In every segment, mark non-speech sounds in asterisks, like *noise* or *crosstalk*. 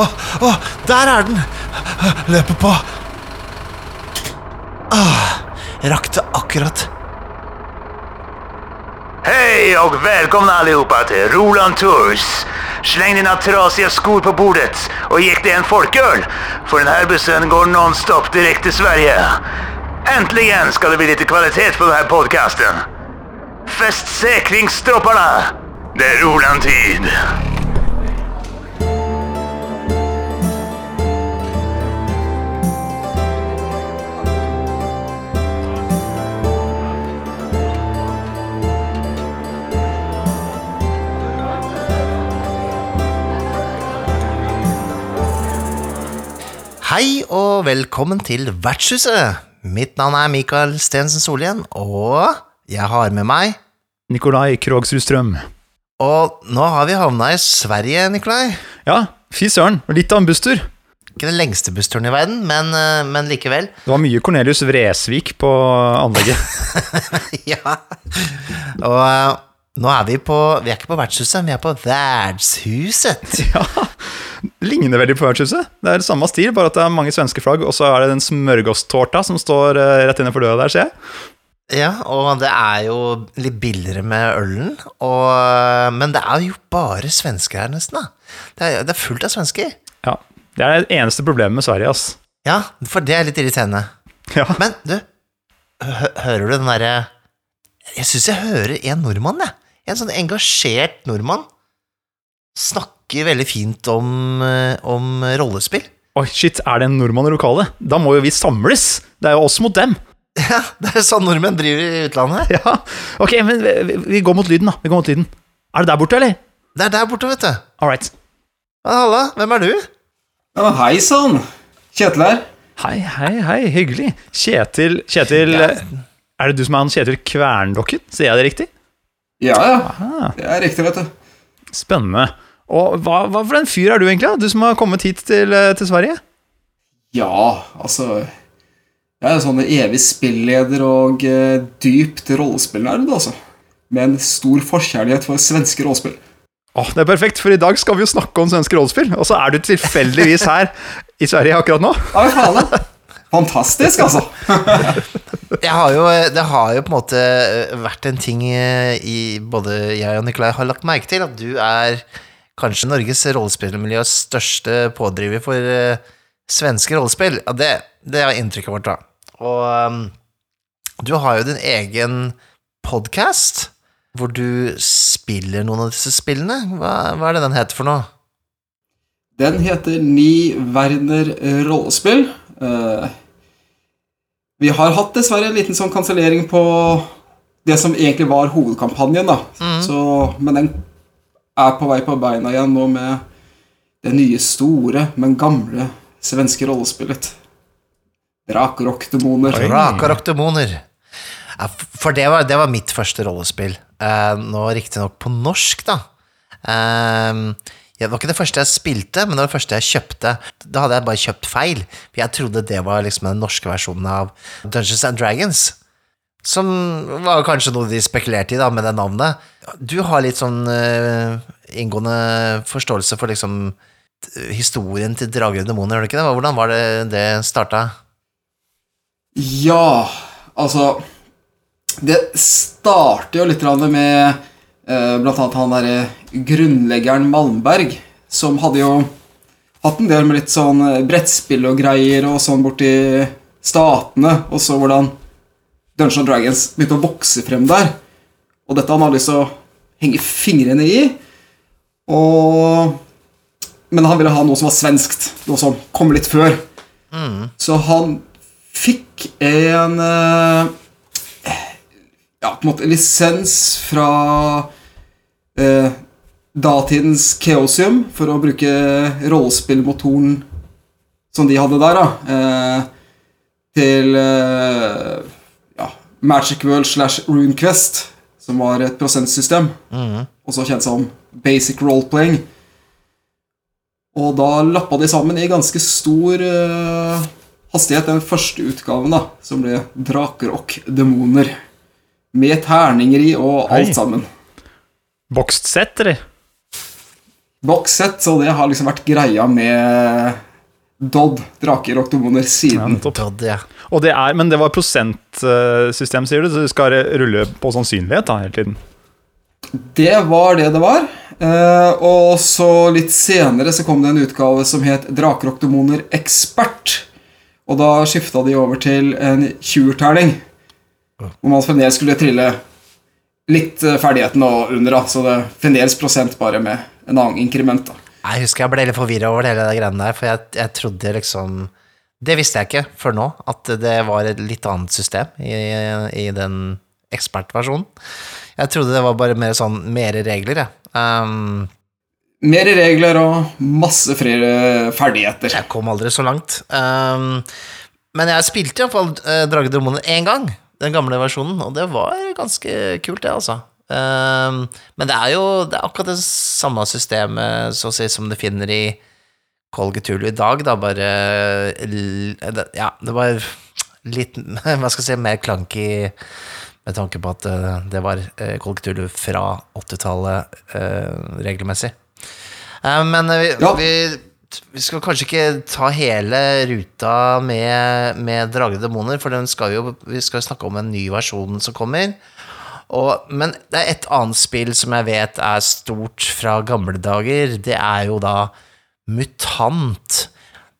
Å, å, der er den! Løper på. Ah, rakk det akkurat. Hei og velkommen allihopa til Roland Tours. Sleng dine trasige skor på bordet og gikk det en folköl. for denne bussen går nonstop direkte til Sverige. Endelig skal det bli litt kvalitet på denne podkasten. Fäst. Det er Roland-tid. Hei og velkommen til Vertshuset. Mitt navn er Mikael Stensen Solhjell, og jeg har med meg Nikolai Krogsrud Strøm. Og nå har vi havna i Sverige, Nikolai. Ja, fy søren. Litt av en busstur. Ikke den lengste bussturen i verden, men, eh, men likevel. Det var mye Cornelius Vresvik på anlegget. *laughs* ja. Og eh, nå er vi på Vi er ikke på vertshuset, vi er på Verdshuset. *laughs* Ja, Ligner veldig på vertshuset. Det er samme stil, bare at det er mange svenske flagg, og så er det den smørgåstårta som står rett rett innenfor døra der, ser jeg. Ja, og det er jo litt billigere med ølen, og, eh, men det er jo bare svensker her, nesten. da. Det er, det er fullt av svensker. Ja, Det er det eneste problemet med Sverige, ass. Ja, for det er litt irriterende. Ja. Men du, hø hører du den derre Jeg syns jeg hører en nordmann, jeg. En sånn engasjert nordmann. Snakker veldig fint om, eh, om rollespill. Oi, shit, er det en nordmann i lokalet? Da må jo vi samles! Det er jo oss mot dem. *laughs* Ja, det er sånn nordmenn driver i utlandet. *laughs* Ja, Ok, men vi, vi- vi går mot lyden, da. Vi går mot lyden. Er det der borte, eller? Det er der borte, vet du. All right. Ja, Halla, hvem er du? Ja, hei sann! Kjetil her. Hei, hei, hei. Hyggelig. Kjetil Kjetil Ja. Er det du som er han Kjetil Kverndokken? Sier jeg det riktig? Ja, ja. Det er riktig, vet du. spennende. Og hva, hva for en fyr er du egentlig. Du som har kommet hit til, eh, til Sverige? Ja, altså Jeg er sånn evig spilleder og uh, dypt rollespillnerd, altså. Med en stor forkjærlighet for svenske rollespill. Oh, Det er perfekt, for i dag skal vi jo snakke om svenske rollespill. Og så er du tilfeldigvis her i Sverige akkurat nå. Ja, faen, da. Fantastisk, *laughs* altså. Jeg har jo, det har jo på en måte vært en ting eh, i både jeg og Nikolai har lagt merke til, at du er kanskje Norges rollespillmiljøs største pådriver for eh, svenske rollespill. Ja, det, det er inntrykket vårt, da. Og um, du har jo din egen podkast, hvor du spiller noen av disse spillene. Hva, hva er det den heter for noe? Den heter Ni Werner rollespill. Eh, vi har hatt dessverre en liten sånn kansellering på det som egentlig var hovedkampanjen, da. Så, men den er på vei på beina igjen nå med det nye, store, men gamle svenske rollespillet. Drakrok-demoner. Oi. Rakarok demoner. Ja, for det var, det var mitt første rollespill. Uh, nå riktignok på norsk, da. Ja, det var ikke det første jeg spilte, men det var det første jeg kjøpte. Da hadde jeg bare kjøpt feil, for jeg trodde det var liksom den norske versjonen av Dungeons and Dragons. Som var kanskje noe de spekulerte i, da, med det navnet. Du har litt sånn uh, inngående forståelse for liksom historien til Drager og demoner, gjør du ikke det? Hvordan var det det starta? Ja, altså Det starter jo litt med blant annet han derre grunnleggeren Malmberg, som hadde jo hatt en del med litt sånn eh, brettspill og greier og sånn borti statene, og så hvordan Dungeons Dragons begynte å vokse frem der. Og dette han hadde lyst til å henge fingrene i. Og Men han ville ha noe som var svenskt, noe som kom litt før. Så han fikk en eh, Ja, på en måte lisens fra eh, datidens Chaosium for å bruke rollespillmotoren som de hadde der, da. Eh, til eh, ja, Magic World slash RuneQuest, som var et prosentsystem. Også kjent som Basic Roleplaying. Og da lappa de sammen i ganske stor eh, hastighet den første utgaven, da, som ble Draker og demoner. Med terninger i og alt Hei. sammen. Boxed set, eller? bokssett, så det har liksom vært greia med Dodd, draker og oktoboner, siden. Ja, Dodd, ja. Og det er, men det var prosentsystem, sier du? Så du skal rulle på sannsynlighet da, hele tiden? Det var det det var. Eh, og så litt senere så kom det en utgave som het Draker og oktomoner ekspert. Og da skifta de over til en 20-terning. Hvor man fremdeles skulle trille litt eh, ferdigheten og under, da. Så det er fremdeles prosent bare med en annen inkrement. da. Jeg husker jeg ble litt forvirra over hele det greiene der, for jeg, jeg trodde liksom Det visste jeg ikke før nå, at det var et litt annet system i, i den ekspertversjonen. Jeg trodde det var bare mer sånn mer regler, jeg. Um, Mer regler og masse flere ferdigheter. jeg kom aldri så langt. Um, men jeg spilte iallfall uh, Drage Dromoner én gang, den gamle versjonen, og det var ganske kult, det, altså. Um, men det er jo det er akkurat det samme systemet så å si, som du finner i Call i dag, da, bare Ja, det var litt *laughs* Hva skal jeg si, mer clunky med tanke på at uh, det var uh, Call Cthulhu fra 80-tallet uh, regelmessig. Eh, men eh, vi, Ja. vi, vi skal kanskje ikke ta hele ruta med, med Drage og demoner, for skal jo, vi skal snakke om en ny versjon som kommer. Og, men det er et annet spill som jeg vet er stort fra gamle dager. Det er jo da Mutant.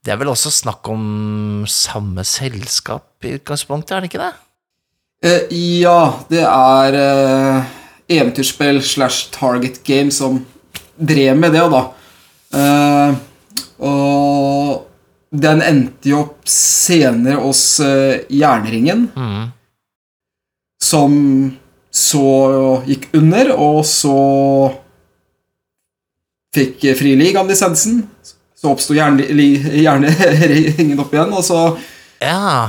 Det er vel også snakk om samme selskap i utgangspunktet, er det ikke det? Eh, ja, det er eh, eventyrspill slash target game som drev med det, da. Eh, og den endte jo opp senere hos uh, Jernringen, som så gikk under, og så fikk Fri av lisensen. Så oppsto Jernringen opp igjen, og så Ja,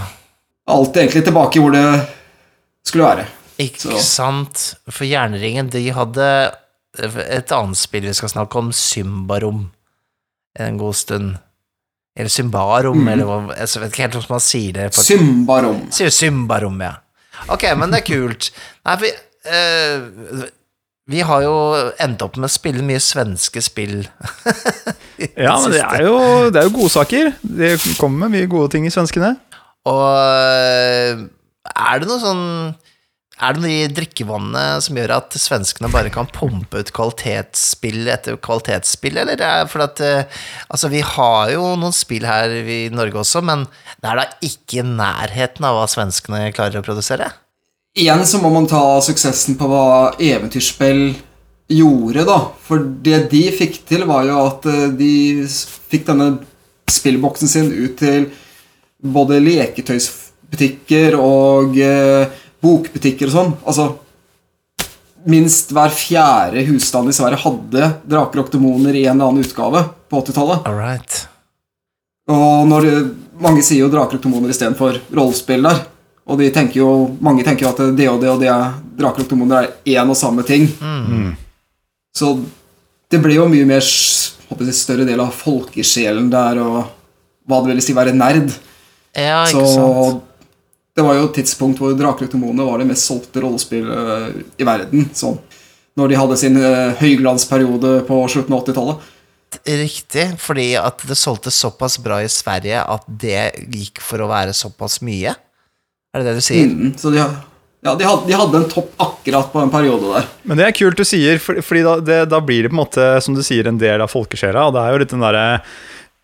alt egentlig tilbake hvor det skulle være. ikke Så. sant? For Jernringen, de hadde et annet spill vi skal snakke om, Symbarom, en god stund. Eller Symbarom, eller hva Jeg vet ikke helt hvordan man sier det. på- Symbarom. Sier Symbarom, ja. Ok, men det er kult. Nei, for uh, vi har jo endt opp med å spille mye svenske spill. det *laughs* Ja, men det er jo, det er jo godsaker. Det kommer med mye gode ting i svenskene. Og eh, er det noe sånn Er det noe i drikkevannet som gjør at svenskene bare kan pumpe ut kvalitetsspill etter kvalitetsspill, eller er fordi at eh, Altså, vi har jo noen spill her i Norge også, men det er da ikke i nærheten av hva svenskene klarer å produsere? Igjen så må man ta suksessen på hva eventyrspill gjorde, da. For det de fikk til, var jo at eh, de fikk denne spillboksen sin ut til både leketøysbutikker og eh, bokbutikker og sånn. Altså Minst hver fjerde husstand i Sverige hadde draker og oktomoner i en eller annen utgave på 80-tallet. Right. Og når mange sier jo draker og oktomoner istedenfor rollespill der. Og de tenker jo, mange tenker jo at det og det og det er draker og oktomoner er én og samme ting. Så det ble jo mye mer håper større del av folkesjelen der, og hva det vil si være nerd. Ja, Så sant. Det var jo et tidspunkt hvor draker og oktomoner var det mest solgte rollespillet i verden. Sånn. Når de hadde sin eh, høyglansperiode på slutten av 80-tallet. Riktig, fordi at det solgte såpass bra i Sverige at det gikk for å være såpass mye? Er det det du sier? Mm, så de, ja, de, hadde, de hadde en topp akkurat på en periode der. Men det er kult du sier, for, fordi da, det, da blir det på en måte, som du sier, en del av folkesjela. Og det er jo litt den derre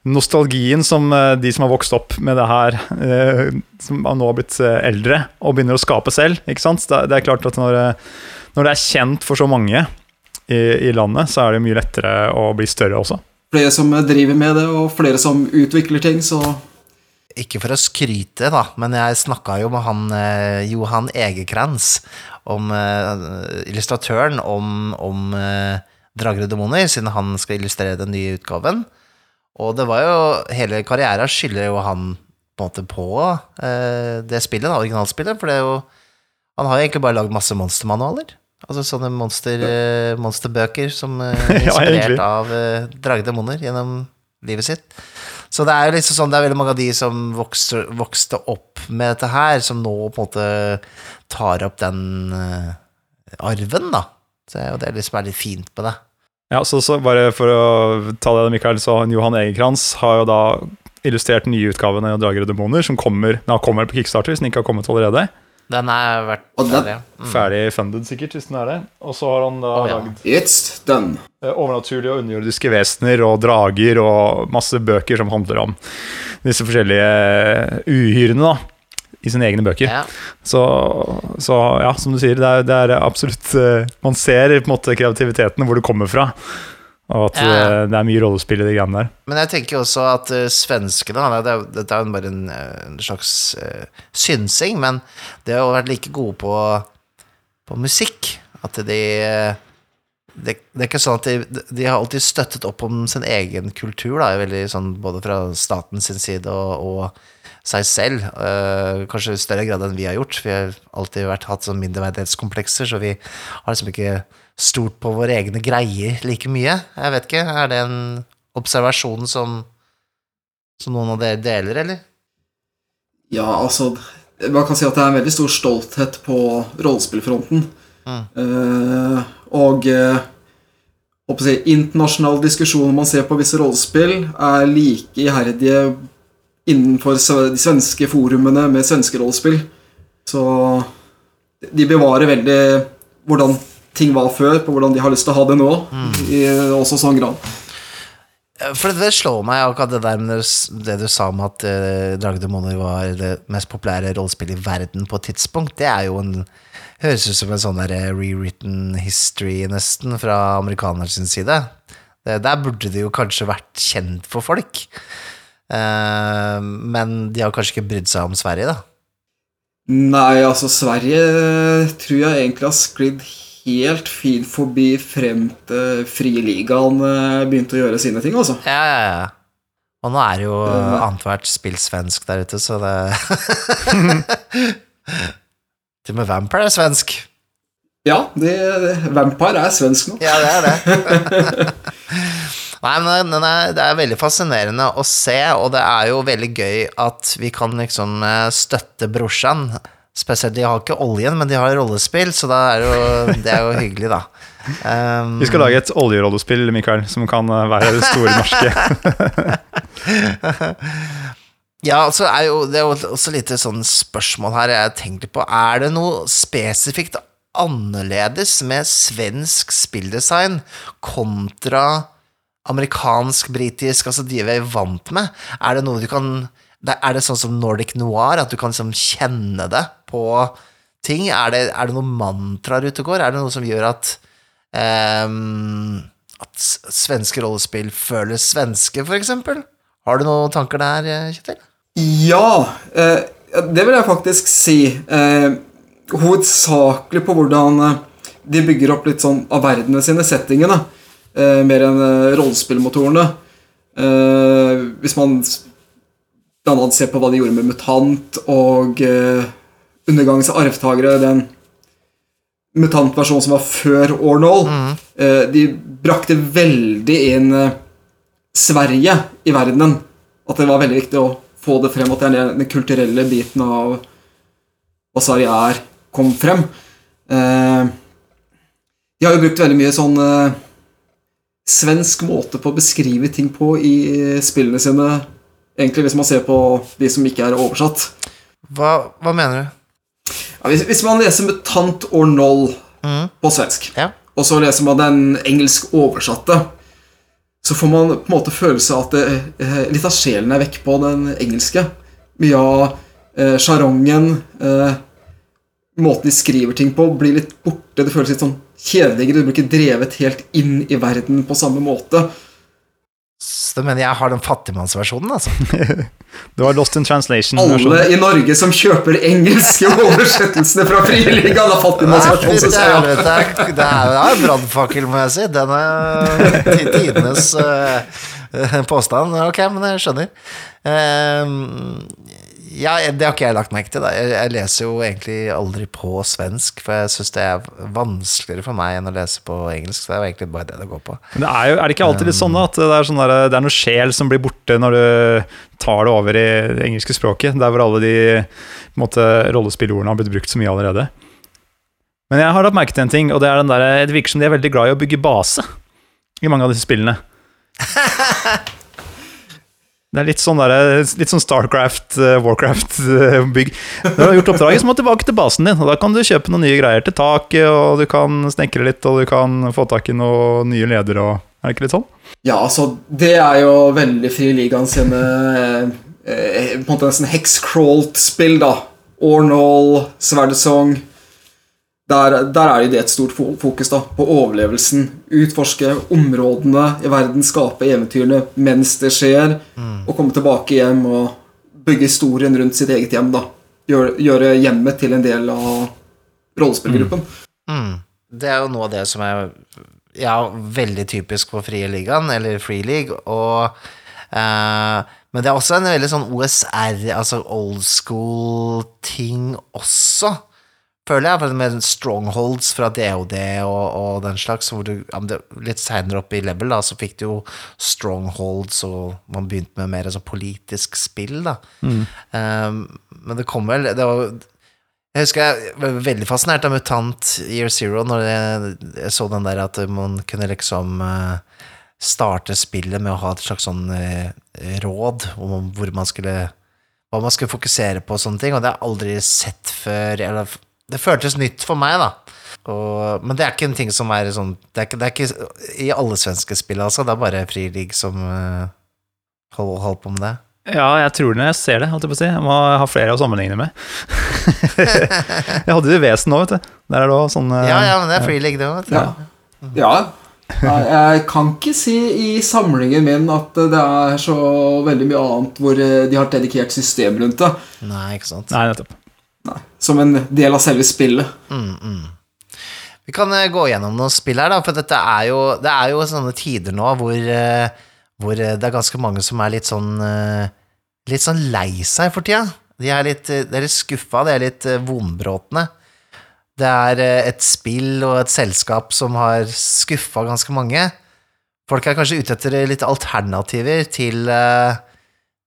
nostalgien som eh, de som har vokst opp med det her, eh, som nå har blitt eh, eldre og begynner å skape selv. ikke sant? Det, er klart at når, når det er kjent for så mange i, i landet, så er det mye lettere å bli større også. Flere som driver med det, og flere som utvikler ting, så Ikke for å skryte, da, men jeg snakka jo med han eh, Johan Egekrans, om eh, illustratøren, om, om eh, Drager og demoner, siden han skal illustrere den nye utgaven. Og det var jo Hele karrieren skylder jo han på en måte på eh, det spillet, da, originalspillet, for det er jo Han har jo egentlig bare lagd masse monstermanualer. Altså sånne monster, ja. monsterbøker som eh, *laughs* er inspirert ja, av eh, dragdemoner gjennom livet sitt. Så det er jo liksom sånn, det er veldig mange av de som vokste, vokste opp med dette her, som nå på en måte tar opp den eh, arven, da. Så det er jo det som er litt fint med det. Ja, så, så bare for å ta det, Mikael, så Johan Egerkrantz har jo da illustrert den nye utgaven av Drager og demoner, som kommer, den kommer på Kickstarter, hvis den ikke har kommet allerede. Den er vært ferdig, ja. Mm. Ferdig funded, sikkert, hvis den er det. Og så har han da oh, ja. lagd It's done. eh, overnaturlige og underjordiske vesener og drager og masse bøker som handler om disse forskjellige eh, uhyrene, da. I sine egne bøker. Ja. Så, så ja, som du sier, det er, det er absolutt eh, Man ser på en måte kreativiteten hvor det kommer fra. Og at Ja. eh, det er mye rollespill i de greiene der. Men jeg tenker også at uh, svenskene det er, Dette er jo bare en, en slags uh, synsing, men de har jo vært like gode på, på musikk. At de det, det er ikke sånn at de, de har alltid støttet opp om sin egen kultur, da, veldig sånn, både fra staten sin side og, og seg selv. eh, kanskje i større grad enn vi har gjort. Vi har alltid vært, hatt sånn mindreverdighetskomplekser, så vi har liksom ikke stolt på våre egne greier like mye. Jeg vet ikke, er det en observasjon som, som noen av dere deler, eller? Ja, altså Man kan si at det er en veldig stor stolthet på rollespillfronten. Og uh, å si, internasjonal diskusjon man ser på visse rollespill, er like iherdige innenfor de svenske forumene med svenske rollespill. Så de bevarer veldig hvordan ting var før, på hvordan de har lyst til å ha det nå. I også sånn grad. For det slår meg akkurat det der med det du sa om at uh, Dragdemoner var det mest populære rollespillet i verden på et tidspunkt. Det er jo en Høres ut som en sånn der eh, rewritten history, nesten, fra amerikaners side. Det, der burde det jo kanskje vært kjent for folk. Eh, men de har kanskje ikke brydd seg om Sverige, da. Nei, altså Sverige tror jeg egentlig har sklidd helt fint forbi frem til Frieligaen eh, begynte å gjøre sine ting, altså. Ja, ja, ja. Og nå er det jo annethvert spill svensk der ute, så det *laughs* Til og med Vampire er svensk. Ja, det, Vampire er svensk nå. Ja, det er det. *laughs* Nei, men det er, det er veldig fascinerende å se, og det er jo veldig gøy at vi kan liksom eh, støtte brorsan. Spesielt, de har ikke oljen, men de har rollespill, så er jo, det er jo hyggelig, da. Um, Vi skal lage et oljerollespill, Mikael, som kan eh, være det store norske. *laughs* Ja, altså er jo, det er jo også litt sånn spørsmål her jeg tenkte på. Er det noe spesifikt annerledes med svensk spilldesign kontra amerikansk, britisk, altså de vi er vant med? Er det noe du kan Er det sånn som Nordic Noir, at du kan liksom kjenne det på ting? Er det, er det noen mantraer ute og går? Er det noe som gjør at um, at svenske rollespill føles svenske, for eksempel? Har du noen tanker der, eh, Kjetil? Ja, eh, det vil jeg faktisk si. Eh, hovedsakelig på hvordan de bygger opp litt sånn av verdenene sine, settingene, eh, mer enn eh, rollespillmotorene. Eh, hvis man blant annet ser på hva de gjorde med Mutant og eh, Undergangens arvtakere, den mutantversjonen som var før Ornall, mm. eh, de brakte veldig inn eh, Sverige i verdenen. At det var veldig viktig å få det frem, at den- den kulturelle biten av hva Sverige er, kom frem. Eh, de har jo brukt veldig mye sånn eh, svensk måte på å beskrive ting på i spillene sine, egentlig hvis man ser på de som ikke er oversatt. Hva, hva mener du? Ja, hvis, hvis man leser med 'tant or år 0 på svensk, Ja. og så leser man den engelsk oversatte, så får man på en måte følelse av at det, eh, litt av sjelen er vekk på den engelske. Mye av eh, sjarongen, eh, måten de skriver ting på, blir litt borte. Det føles litt sånn kjedeligere. Du blir ikke drevet helt inn i verden på samme måte. Mener jeg har den fattigmannsversjonen, altså? *laughs* Det var Lost in Translation. Alle i Norge som kjøper engelske oversettelsene fra Friligaen, har fattigmannsversjon, syns jeg. Det, er, det, er, det er en brannfakkel, må jeg si. Den er ti- tidenes uh, påstand. Ok, men jeg skjønner. Ehm, ja, det har ikke jeg lagt merke til. Da. Jeg, jeg leser jo egentlig aldri på svensk, for jeg syns det er vanskeligere for meg enn å lese på engelsk. Så det er jo egentlig bare det det går på. Men det er, jo, er det ikke alltid litt sånn at det er, sånn der, det er noe sjel som blir borte når du tar det over i det engelske språket, der hvor alle de måte, rollespillordene har blitt brukt så mye allerede? Men jeg har lagt merke til en ting, og det er den der, det virker som de er veldig glad i å bygge base. i mange av disse spillene. *laughs* Det er litt sånn, der, litt sånn Starcraft, uh, Warcraft-bygg. Når du har gjort oppdraget, så må du tilbake til basen din. Og da kan du kjøpe noen nye greier til taket, og du kan snekre litt, og du kan få tak i noen nye ledere og Er det ikke litt sånn? Ja, altså, det er jo veldig Fri Ligaen sine eh, eh, På en måte nesten hexcrawled-spill, da. Ornall, Sverdesong der, der er det et stort fokus da, på overlevelsen. Utforske områdene i verden, skape eventyrene mens det skjer. Og komme tilbake hjem og bygge historien rundt sitt eget hjem. da. Gjøre, gjøre hjemmet til en del av rollespillgruppen. Mm. Det er jo noe av det som er ja, veldig typisk for Frie Ligaen, eller Free League, og eh, Men det er også en veldig sånn OSR, altså old school-ting også, føler jeg. Med strongholds fra DOD og, og den slags, du ja, men det, Litt seinere opp i level, da, så fikk du jo strongholds, og man begynte med mer sånn politisk spill, da. Eh, men det kom vel det var, jeg husker jeg ble veldig fascinert av Mutant Year Zero når jeg, jeg så den der at man kunne liksom uh, starte spillet med å ha et slags sånn uh, råd om hvor man skulle hva man skulle fokusere på og sånne ting, og det har jeg aldri sett før. Eller, det føltes nytt for meg, da. Og, men det er ikke en ting som er sånn Det er ikke, det er ikke i alle svenske spill, altså. Det er bare Frilig som uh, holder, hold på med det. Ja, jeg tror det når jeg ser det. holdt Jeg på å si Jeg må ha flere å sammenligne med. *laughs* jeg hadde det i Vesen nå, vet du. Der er det òg sånn eh, Ja, ja, men det er Free det òg. Ja. ja. Jeg kan ikke si i samlingen min at det er så veldig mye annet hvor eh, de har dedikert system rundt det. Nei, ikke sant. Nei, nettopp. Nei, Som en del av selve spillet. Vi kan eh, gå gjennom noen spill her, da, for dette er jo, det er jo sånne tider nå hvor, eh, hvor eh, det er ganske mange som er litt sånn Litt sånn lei seg for tida. De er litt, de er litt skuffa, de er litt vonbrotne. Det er et spill og et selskap som har skuffa ganske mange. Folk er kanskje ute etter litt alternativer til eh,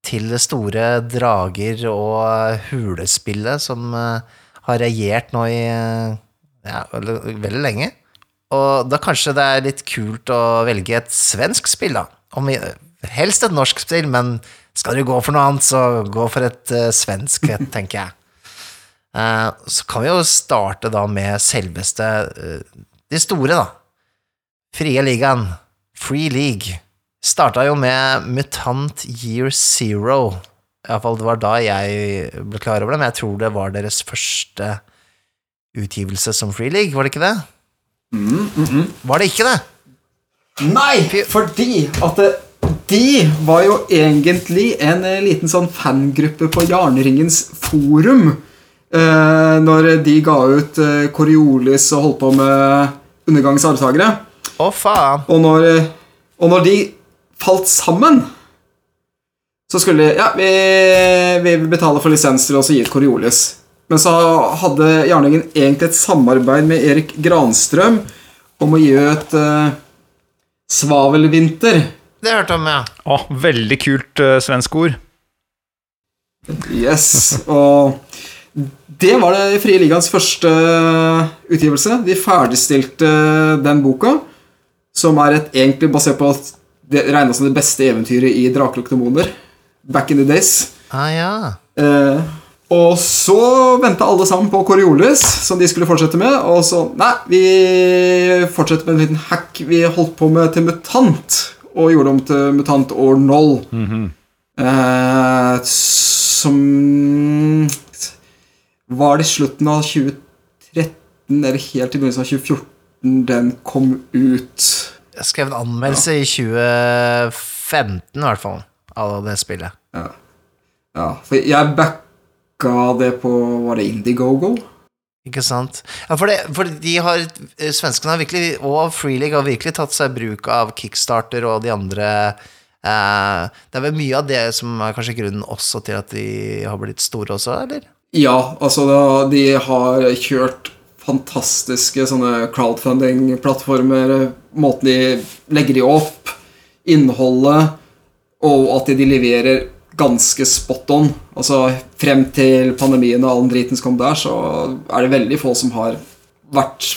til store drager og hulespillet som eh, har regjert nå i eh, ja, veldig, lenge. Og da kanskje det er litt kult å velge et svensk spill, da. Om, i- helst et norsk spill, men skal du gå for noe annet, så gå for et uh, svensk, *laughs* tenker jeg. Uh, så kan vi jo starte da med selveste uh, de store, da. Frie ligaen, Free League, starta jo med Mutant Year Zero. Iallfall det var da jeg ble klar over det, men jeg tror det var deres første utgivelse som Free League, var det ikke det? Var det ikke det? Nei, fordi at det, de var jo egentlig en eh, liten sånn fangruppe på Jarnringens forum. Eh, når de ga ut eh, Coriolis og holdt på med Undergangens arvtakere. Å, faen. Og når, eh, og når de falt sammen Så skulle de Ja, vi, vi betaler for lisens til oss å gi ut Coriolis. Men så hadde Jarningen egentlig et samarbeid med Erik Granstrøm om å gi ut uh, Svavelvinter. Det hørte jeg om, ja. Å, veldig kult uh, svensk ord. Yes, og det var det Frie Ligaens første utgivelse. De ferdigstilte den boka, som er et, egentlig basert på at det regna som det beste eventyret i demoner. Back in the days. Ah, ja. Eh, og så venta alle sammen på Coriolis, som de skulle fortsette med. Og så Nei, vi fortsetter med en liten hack vi holdt på med til Mutant. Og gjorde om til Mutant År Null. eh, som Var det slutten av 2013 eller helt i begynnelsen av 2014 den kom ut? Jeg skrev en anmeldelse i 2015, i hvert fall, av det spillet. Ja, for jeg backa det på Var det Indiegogo? Ikke sant? Ja, for, det, for de har eh, Svenskene har virkelig, og Freeleague har virkelig tatt seg bruk av Kickstarter og de andre eh, Det er vel mye av det som er kanskje grunnen også til at de har blitt store også, eller? Ja, altså da, de har kjørt fantastiske sånne crowdfunding-plattformer. Måten de legger de opp, innholdet, og at de leverer ganske spot on. Altså Frem til pandemien og all den driten som kom der, så er det veldig få som har vært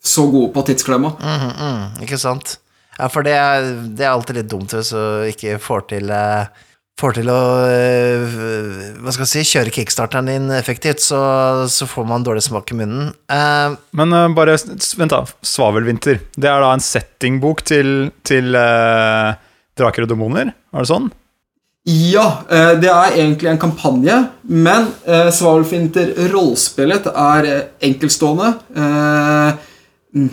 så gode på tidsklemma. Mm, mm, ikke sant? Ja, for det er, det er alltid litt dumt hvis du ikke får til eh, Får til å eh, hva skal jeg si, kjøre kickstarteren din effektivt, så, så får man dårlig smak i munnen. Uh, Men uh, bare vent, da. Svavelvinter. Det er da en settingbok til, til uh, Draker og demoner? Er det sånn? Ja, eh, det er egentlig en kampanje, men eh, Svavelfinter rollespillet er enkeltstående. Eh,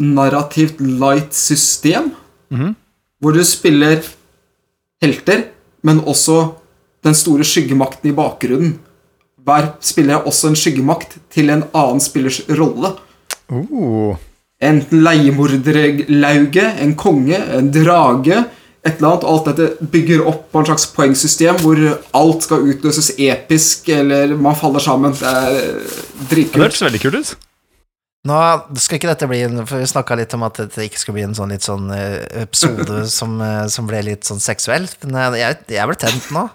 narrativt light system, hvor du spiller helter, men også den store skyggemakten i bakgrunnen. Hver spiller er også en skyggemakt til en annen spillers rolle. Oh. Enten leiemorderlauget, en konge, en drage, et eller annet. Alt dette bygger opp på en slags poengsystem hvor alt skal utløses episk, eller man faller sammen. Det er dritkult. det hørtes veldig kult ut. Nå skal ikke dette bli en For vi snakka litt om at dette ikke skulle bli en sånn litt sånn eh, episode *laughs* som, eh, som ble litt sånn seksuell. Men eh, jeg, jeg ble tent nå. *laughs*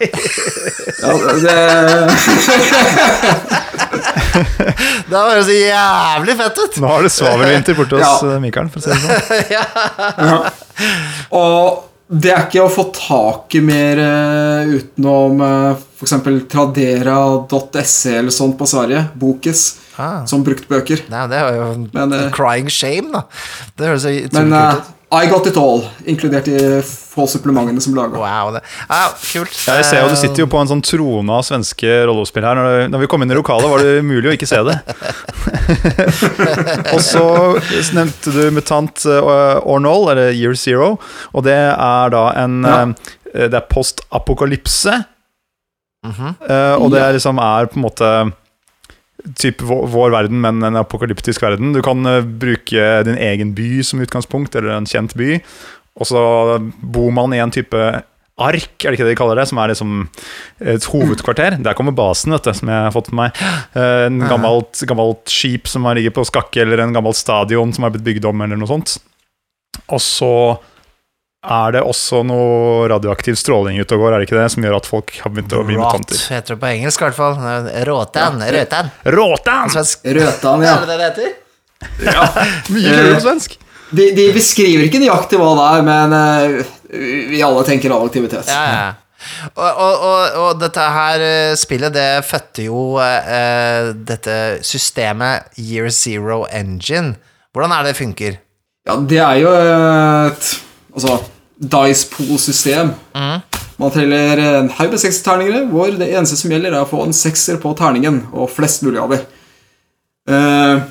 Ja, det, *laughs* Det høres så jævlig fett ut! Nå har du svavelvinter borte hos Ja. Mikael, for å si det sånn. og det er ikke å få tak i mer uh, utenom uh, f.eks. tradera.se eller sånt på Sverige. Bokis. Ah. Som bruktbøker. Nei, det var jo en Men, uh, crying shame, da. Det høres utrolig eh, kult ut. I got it all, inkludert de få supplementene som laga. Wow. Det. Ja, kult. Jeg ser jo Du sitter jo på en sånn trone av svenske rollespill her. Når, du, når vi kom inn i lokalet, var det umulig å ikke se det. *laughs* og så nevnte du Mutant Ornol, or eller Year Zero. Og det er da en Ja. eh, Det er post-apokalypse. Mhm. Eh, og det er liksom er på en måte Typ vår, verden, men en apokalyptisk verden. Du kan eh, bruke din egen by som utgangspunkt, eller en kjent by. Og så bor man i en type ark, er det ikke det de kaller det? Som er liksom et hovedkvarter. Der kommer basen, vet du, som jeg har fått med meg. Eh, En gammelt, gammelt skip som ligger på skakke, eller en gammelt stadion som har blitt bygd om, eller noe sånt. Og så er det også noe radioaktiv stråling ute og går, er det ikke det? Som gjør at folk har begynt å bli Rot mutanter. heter det på engelsk, i hvert fall. Råtan. Røtan. Råtan! Røtan, ja. Er det det det heter? Ja, *laughs* Mye kulere på svensk. De, de beskriver ikke nøyaktig hva det er, men uh, vi alle tenker radioaktivitet. Ja, ja. Og, og, og, og dette her eh, spillet, det fødte jo uh, dette systemet Year Zero Engine. Hvordan er det det funker? Ja, det er jo et altså, dice pool-system. Man teller en haug med sekserterninger, hvor det eneste som gjelder, er å få en sekser på terningen, og flest mulig av dem. Eh,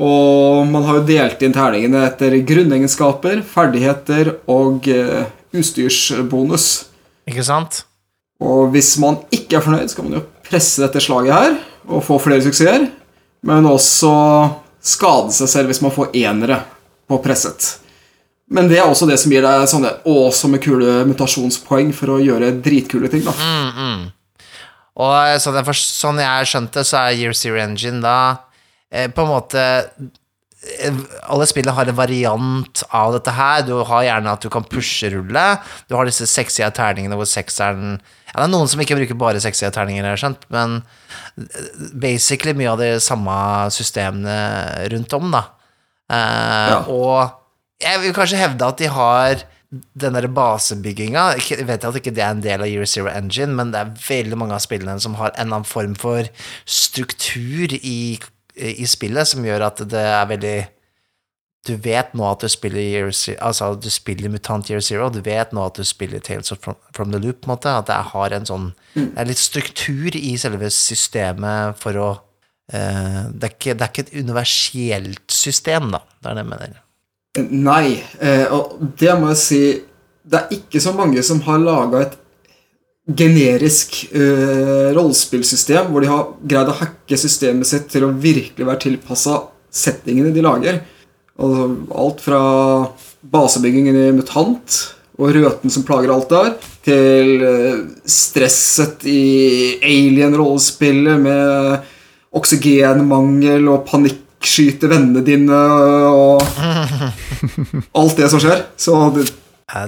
og man har jo delt inn terningene etter grunnegenskaper, ferdigheter og eh, utstyrsbonus. Ikke sant? Og hvis man ikke er fornøyd, skal man jo presse dette slaget her og få flere suksesser, men også skade seg selv hvis man får enere på presset. Men det er også det som gir deg sånne åsomme kule mutasjonspoeng for å gjøre dritkule ting. da. Og mm. Og sånn jeg, sånn jeg skjønte, så er Year Zero Engine da eh, på en måte eh, alle spillene har en variant av dette her. Du har gjerne at du kan pushe-rulle. Du har disse sexy terningene hvor sekseren ja, Det er noen som ikke bruker bare sexy terninger, jeg har skjønt, men eh, basically mye av de samme systemene rundt om, da. Eh, Og jeg vil kanskje hevde at de har den der basebygginga Jeg vet at ikke det er en del av Year Zero Engine, men det er veldig mange av spillene som har en eller annen form for struktur i, i spillet som gjør at det er veldig Du vet nå at du spiller Year Zero, altså du spiller Mutant Year Zero, du vet nå at du spiller Tales of from, from the Loop, på en måte. At det har en sånn Det er litt struktur i selve systemet for å uh, det, er ikke, det er ikke et universelt system, da. Det er det jeg mener. Nei, eh, og det må jeg si Det er ikke så mange som har laga et generisk eh, rollespillsystem hvor de har greid å hacke systemet sitt til å virkelig være tilpassa settingene de lager. Altså, alt fra basebyggingen i Mutant og røten som plager alt der, til eh, stresset i Alien-rollespillet med oksygenmangel og panikkskyte vennene dine og *laughs* alt det som skjer. Så det,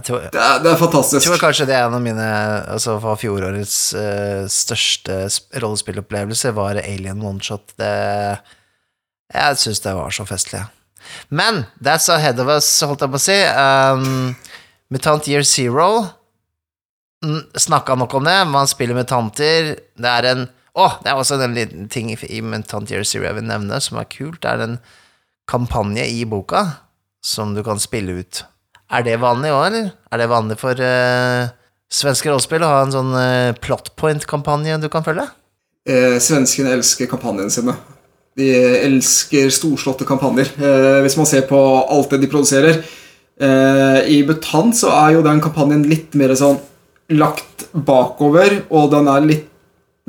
tror, det, er, det er fantastisk. Jeg tror kanskje det er en av mine Altså fra fjorårets uh, største sp- rollespillopplevelser var Alien Oneshot. Det Jeg syns det var så festlig. Men that's ahead of us, holdt jeg på å si. Um, Mutant Year Zero Snakka nok om det. Man spiller mutanter. Det er en Å, det er også en liten ting i i Mutant Year Zero jeg vil nevne, som er kult. Det er en kampanje i boka som du kan spille ut. Er det vanlig òg, eller? Er det vanlig for uh, svenske rollespill å ha en sånn uh, plot point-kampanje du kan følge? Eh, svenskene elsker kampanjene sine. De elsker storslåtte kampanjer. Eh, hvis man ser på alt det de produserer. Eh, I Butan så er jo den kampanjen litt mer sånn lagt bakover, og den er litt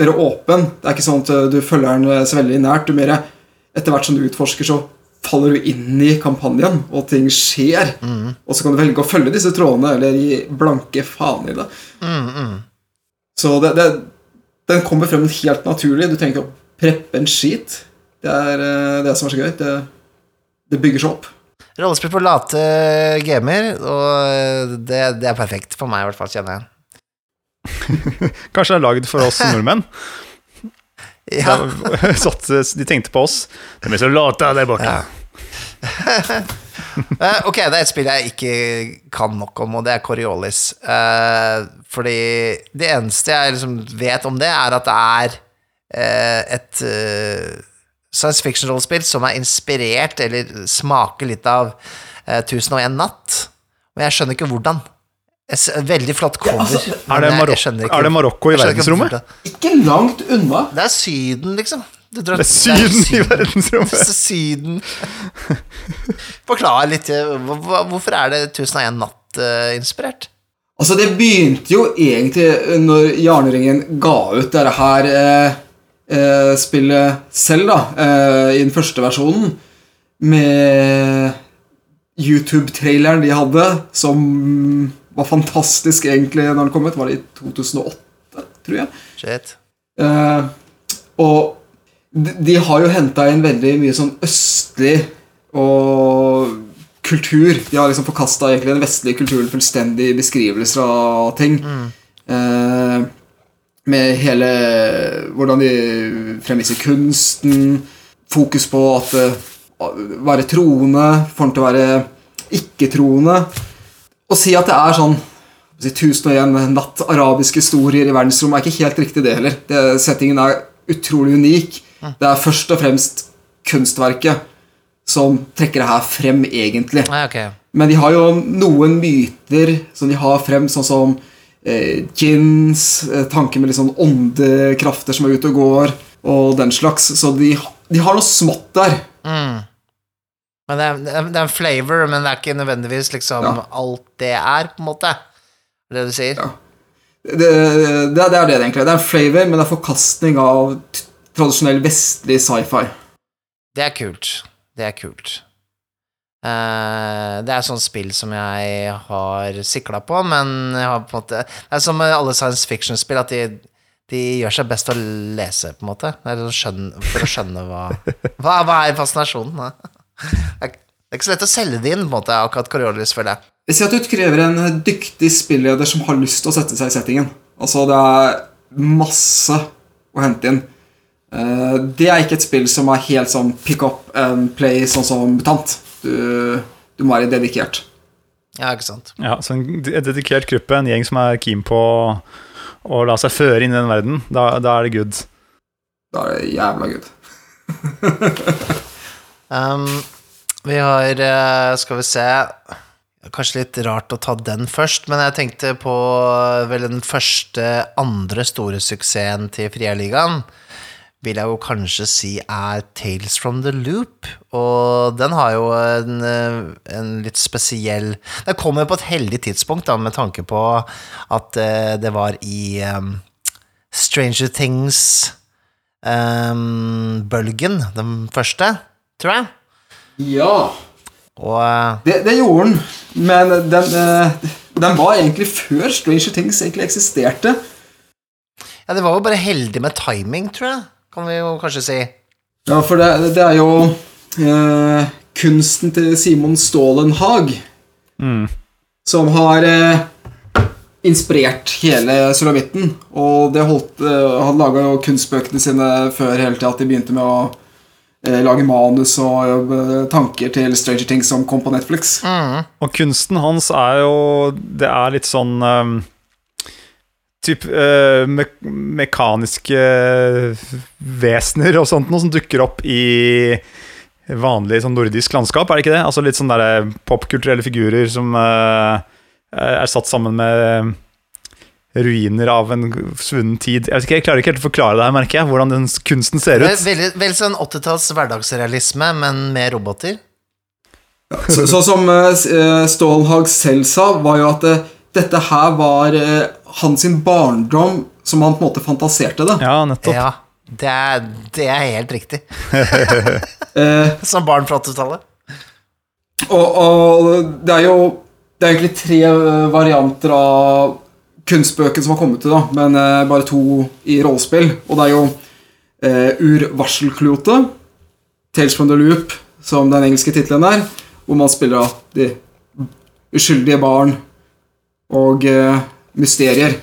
mer åpen. Det er ikke sånn at eh, du følger den så veldig nært. Du mer, etter hvert som du utforsker, så faller du inn i kampanjen, og ting skjer. Og så kan du velge å følge disse trådene, eller gi blanke faen i det. Så det, det, den kommer frem helt naturlig. Du trenger ikke å preppe en skit. Det er eh, det som er så gøy. Det, det bygger seg opp. Rollespill på late gamer, og det, det er perfekt for meg, i hvert fall, kjenner jeg. *laughs* Kanskje det er lagd for oss nordmenn? *laughs* Ja, *laughs* Satt, de tenkte på oss. De er så late der borte. Ja. ok, det er et spill jeg ikke kan nok om, og det er Coriolis. Uh, fordi det eneste jeg liksom vet om det, er at det er uh, et uh, science fiction-rollespill som er inspirert, eller smaker litt av uh, 1001 natt. Men jeg skjønner ikke hvordan. Veldig flott cover. altså, Er det, jeg- jeg ikke- er det Marokko i verdensrommet? Ikke langt unna. Det er Syden, liksom. Du drar- Det er Syden i Det verdensrommet. er Syden. Forklar litt. eh, Hvorfor er det 1001 natt-inspirert? Altså, det begynte jo egentlig når Jarneringen ga ut dette her eh, eh, spillet selv, da, eh, i den første versjonen, med YouTube-traileren de hadde, som var fantastisk egentlig når den kom ut. Var det i 2008, tror jeg? Shit. Uh, og de, de har jo henta inn veldig mye sånn østlig og kultur. De har liksom forkasta den vestlige kulturen fullstendig i beskrivelser av ting. Eh, med hele Hvordan de fremviser kunsten. Fokus på at eh, være troende, den til å være ikke-troende. Å si at det er sånn si, 1001 natt arabiske historier i verdensrommet, er ikke helt riktig, det heller. Det, settingen er utrolig unik. Det er først og fremst kunstverket som trekker det her frem, egentlig. Okay. Men de har jo noen myter som de har frem, sånn som eh, gins, eh, tanker med litt sånn åndekrafter som er ute og går, og den slags. Så de, de har noe smått der. Mm. Men det er, det er- en flavor, men det er ikke nødvendigvis liksom Ja. alt det er, på en måte. Er det det du sier? Ja. Det, det, det er det det egentlig. Det er en flavor, men det er forkastning av tradisjonell vestlig sci-fi. Det er kult. Det er kult. Uh, det er sånn spill som jeg har sikla på, men jeg har på en måte Det er som med alle science fiction-spill, at de, de gjør seg best å lese, på en måte. Det sånn for å skjønne hva Hva, hva er fascinasjonen? da? Det er ikke så lett å selge det inn, på en måte, akkurat Coriolis, føler jeg. Sier at du krever en dyktig spilleder som har lyst til å sette seg i settingen. Altså, det er masse å hente inn. Eh, Det er ikke et spill som er helt sånn pick up and play, sånn som Tant. Du, du må være dedikert. Ja, ikke sant. Ja, så en dedikert gruppe, en gjeng som er keen på å la seg føre inn i den verden, da, da er det good. Da er det jævla good. *laughs* Um, vi har eh, Skal vi se Kanskje litt rart å ta den først, men jeg tenkte på vel den første andre store suksessen til Frieligaen. Vil jeg jo kanskje si er Tales from the Loop. Og den har jo en, eh, en litt spesiell Den kommer på et heldig tidspunkt, da, med tanke på at eh, det var i um, Stranger Things um, den første, tror jeg. Ja. Og uh, Det, det gjorde den, men den, uh, den var egentlig før Stranger Things egentlig eksisterte. ja, det var jo bare heldig med timing, tror jeg, kan vi jo kanskje si. Ja, for det, det er jo uh, kunsten til Simon Stålenhag mm. som har inspirert hele sulamitten. Og det holdt, han laga jo kunstbøkene sine før hele tida at de begynte med å lage manus og eh, tanker til Stranger Things som kom på Netflix. Og kunsten hans er jo Det er litt sånn um, Typ uh, me mekaniske vesener og sånt noe som dukker opp i vanlig sånn nordisk landskap, er det ikke det? Altså litt sånn derre popkulturelle figurer som uh, er satt sammen med ruiner av en svunnen tid. Jeg, ikke, jeg klarer ikke helt å forklare det her, merker jeg, hvordan den kunsten ser ut. veldig, vel sånn 80-talls hverdagsrealisme, men med roboter. Så, så, som uh, Stålhag selv sa, var jo at uh, dette her var uh, hans barndom som han på en måte fantaserte det. Ja, nettopp. Ja, det er, det er helt riktig. *laughs* *laughs* Eh, Som barn fra 80-tallet. og, og det er jo Det er egentlig tre varianter av kunstbøker som har kommet til, da, men eh, bare to i rollespill. Og det er jo eh, Ur-varselklote, Tales from the Loop, som den engelske tittelen er, hvor man spiller av de uskyldige barn og eh, mysterier.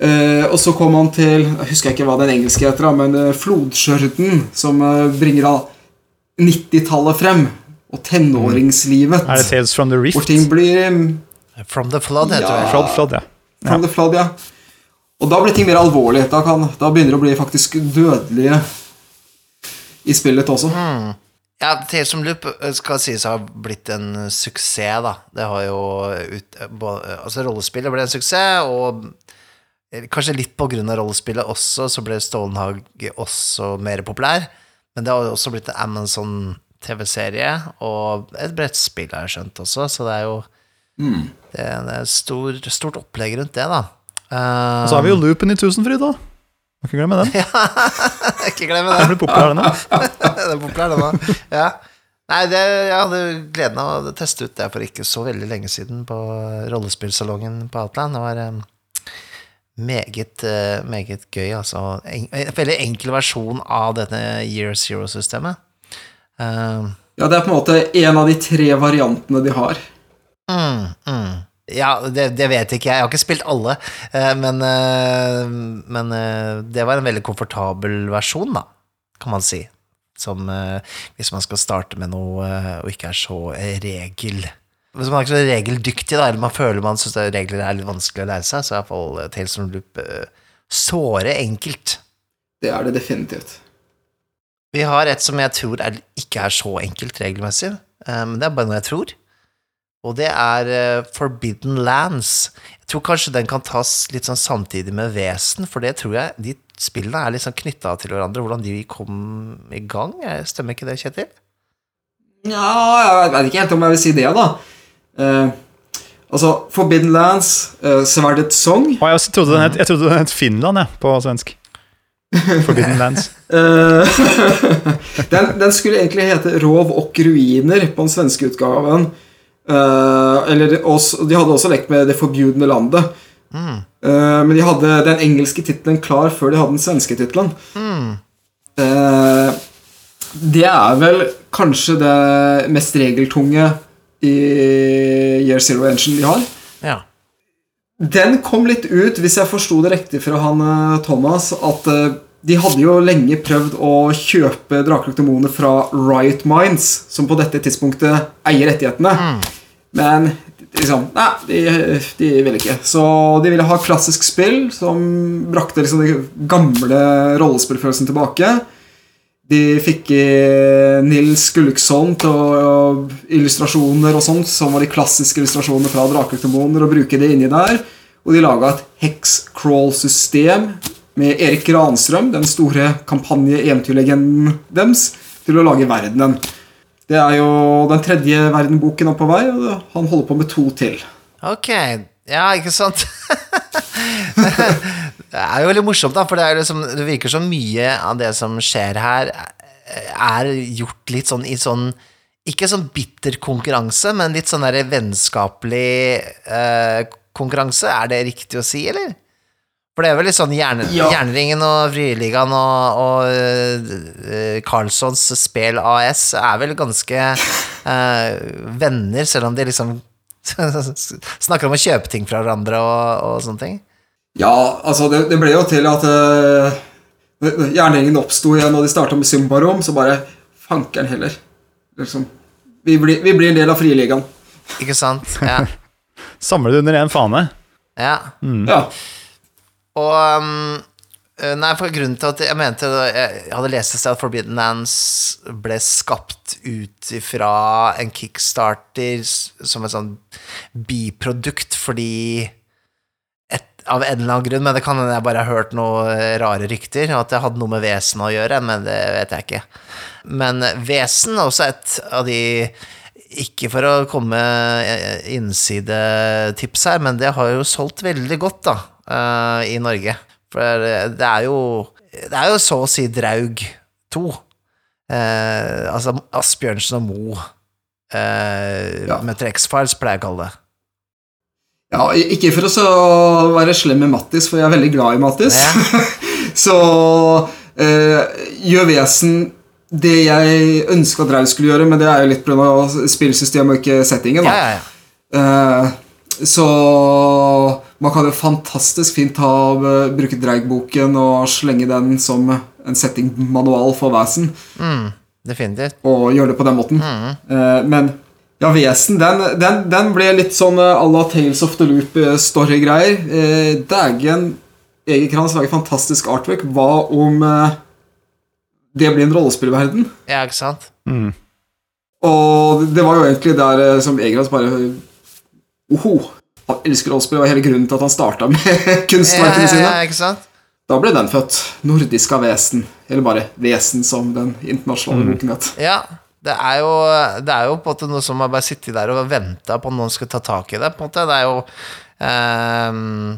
Eh, og så kom han til Jeg husker ikke hva den engelske heter, da, men eh, Flodskjørten, som eh, bringer da 90-tallet frem, og tenåringslivet. Er det Tales from the Hvor Rift? ting blir From the Flood, heter Ja. det. Flood, flood, ja. From the flood, ja. Og da blir ting mer alvorlig. Da, kan, da begynner det å bli faktisk dødelige i spillet også. Ja, Tales som Loop skal sies å ha blitt en suksess, da. Det har jo ut, både, Altså, rollespillet ble en suksess, og kanskje litt på grunn av rollespillet også, så ble Stålenhag også mer populær. Men det har jo også blitt en Amazon TV-serie, og et brettspill har jeg skjønt også, så det er jo Det er det er stor, stort opplegg rundt det, da. Eh, Og så har vi jo Loopen i Tusenfryd, da. Må ikke glemme den. *laughs* ikke glemme den. Den blir populær, *laughs* den er populær. Ja. Nei, det, jeg hadde gleden av å teste ut det for ikke så veldig lenge siden på rollespillsalongen på Outland. Det var um, meget, uh, meget gøy, altså. En, en veldig enkel versjon av dette Year Zero-systemet. Eh, Ja, Det er på en måte en av de tre variantene de har. Mm, mm. Ja, det, det vet ikke jeg. Jeg har ikke spilt alle, eh, men, eh, men eh, det var en veldig komfortabel versjon, da, kan man si. Som hvis man skal starte med noe og ikke er så regel... Hvis man er ikke så regeldyktig, da, eller man føler man syns regler er litt vanskelig å lære seg, så er iallfall Tales from Loop såre enkelt. Det er det definitivt. Vi har et som jeg tror er, ikke er så enkelt regelmessig, men det er bare noe jeg tror. Og det er eh, Forbidden Lands. Jeg tror kanskje den kan tas litt sånn samtidig med Vesen, for det tror jeg de spillene er sånn knytta til hverandre, hvordan de kom i gang. Stemmer ikke det, Kjetil? Ja, jeg vet ikke helt om jeg vil si det, da. Uh, altså, Forbidden Lands, uh, Sverdets Song Og jeg, trodde den het, jeg trodde den het Finland, jeg, på svensk. *laughs* Forbidden Lands. Eh, *laughs* den, den skulle egentlig hete Rov og ruiner på den svenske utgaven. Eh, eller, også, de hadde også lekt med Det forbjudne landet. Eh, men de hadde den engelske tittelen klar før de hadde den svenske tittelen. Eh, det er vel kanskje det mest regeltunge i Year Zero Engine de har. Ja. Den kom litt ut, hvis jeg forsto det riktig fra han Thomas, at de hadde jo lenge prøvd å kjøpe Draker og demoner fra Riot Minds, som på dette tidspunktet eier rettighetene. Men liksom Nei, de, de ville ikke. Så de ville ha klassisk spill som brakte liksom den gamle rollespillfølelsen tilbake. De fikk Nils Gulliksson til å illustrasjoner og sånt, som var de klassiske illustrasjonene fra Drakeldemoner, og bruke det inni der. Og de laga et hex-crawl-system med Erik Granstrøm, den store kampanje-eventyrlegenden deres, til å lage verdenen. Det er jo den tredje verdenboken er på vei, og han holder på med to til. Ok, ja, ikke sant? *laughs* det er jo veldig morsomt, da, for det, liksom, det virker som mye av det som skjer her, er gjort litt sånn i sånn Ikke sånn bitter konkurranse, men litt sånn der vennskapelig eh, konkurranse. Er det riktig å si, eller? For det er vel litt sånn Jern, Ja. Jernringen og Frieligaen og, og uh, Carlssons Spel AS er vel ganske uh, venner, selv om de liksom *laughs* snakker om å kjøpe ting fra hverandre og, og sånne ting. Ja, altså, det, det ble jo til at uh, Jernringen oppsto igjen, og de starta med Symbarom, så bare fankeren heller. Liksom. Vi, blir, vi blir en del av Friligaen. Ikke sant? Ja. *laughs* Samle det under én fane. ja. Ja. Og um, eh, Nei, for grunnen til at jeg mente Jeg hadde lest et sted at Forbidden Lands ble skapt ut ifra en kickstarter som et sånn biprodukt fordi et, Av en eller annen grunn, men det kan hende jeg bare har hørt noen rare rykter, at det hadde noe med vesen å gjøre, men det vet jeg ikke. Men vesen er også et av de ikke for å komme med innsidetips her, men det har jo solgt veldig godt, da, eh, i Norge. For det er jo Det er jo så å si Draug 2. Uh, altså Asbjørnsen og Mo uh, Ja. med X-Files, pleier jeg å kalle det. ja, ikke for å så være slem med Mattis, for jeg er veldig glad i Mattis. Ja. *laughs* så eh, gjør Vesen det jeg ønska Draug skulle gjøre, men det er jo litt pga. spillsystemet og ikke settingen. Da. ja, ja. Eh, så man kan jo fantastisk fint ta, eh, bruke Dreig-boken og slenge den som en settingmanual for Vesen, Mm, definitivt. og gjøre det på den måten. Eh, men ja, Vesen, den, den, den ble litt sånn eh, à la Tales of the Loop-story-greier. Eh, Dægen Eger Krans lager fantastisk artwork. Hva om eh, det blir en rollespillverden? Ja, ikke sant? Og det var jo egentlig der eh, som Egerhans bare Oho! Han elsker rollespill, og hele grunnen til at han starta med *laughs* Ja, kunstverkene ja, sine. ja, ikke sant? Da ble den født. Nordiska vesen. Eller bare Vesen, som den internasjonale boken het. Ja, det er, jo, det er jo på en måte noe som har bare sittet der og venta på at noen skal ta tak i det. på en måte. Det er jo ehm,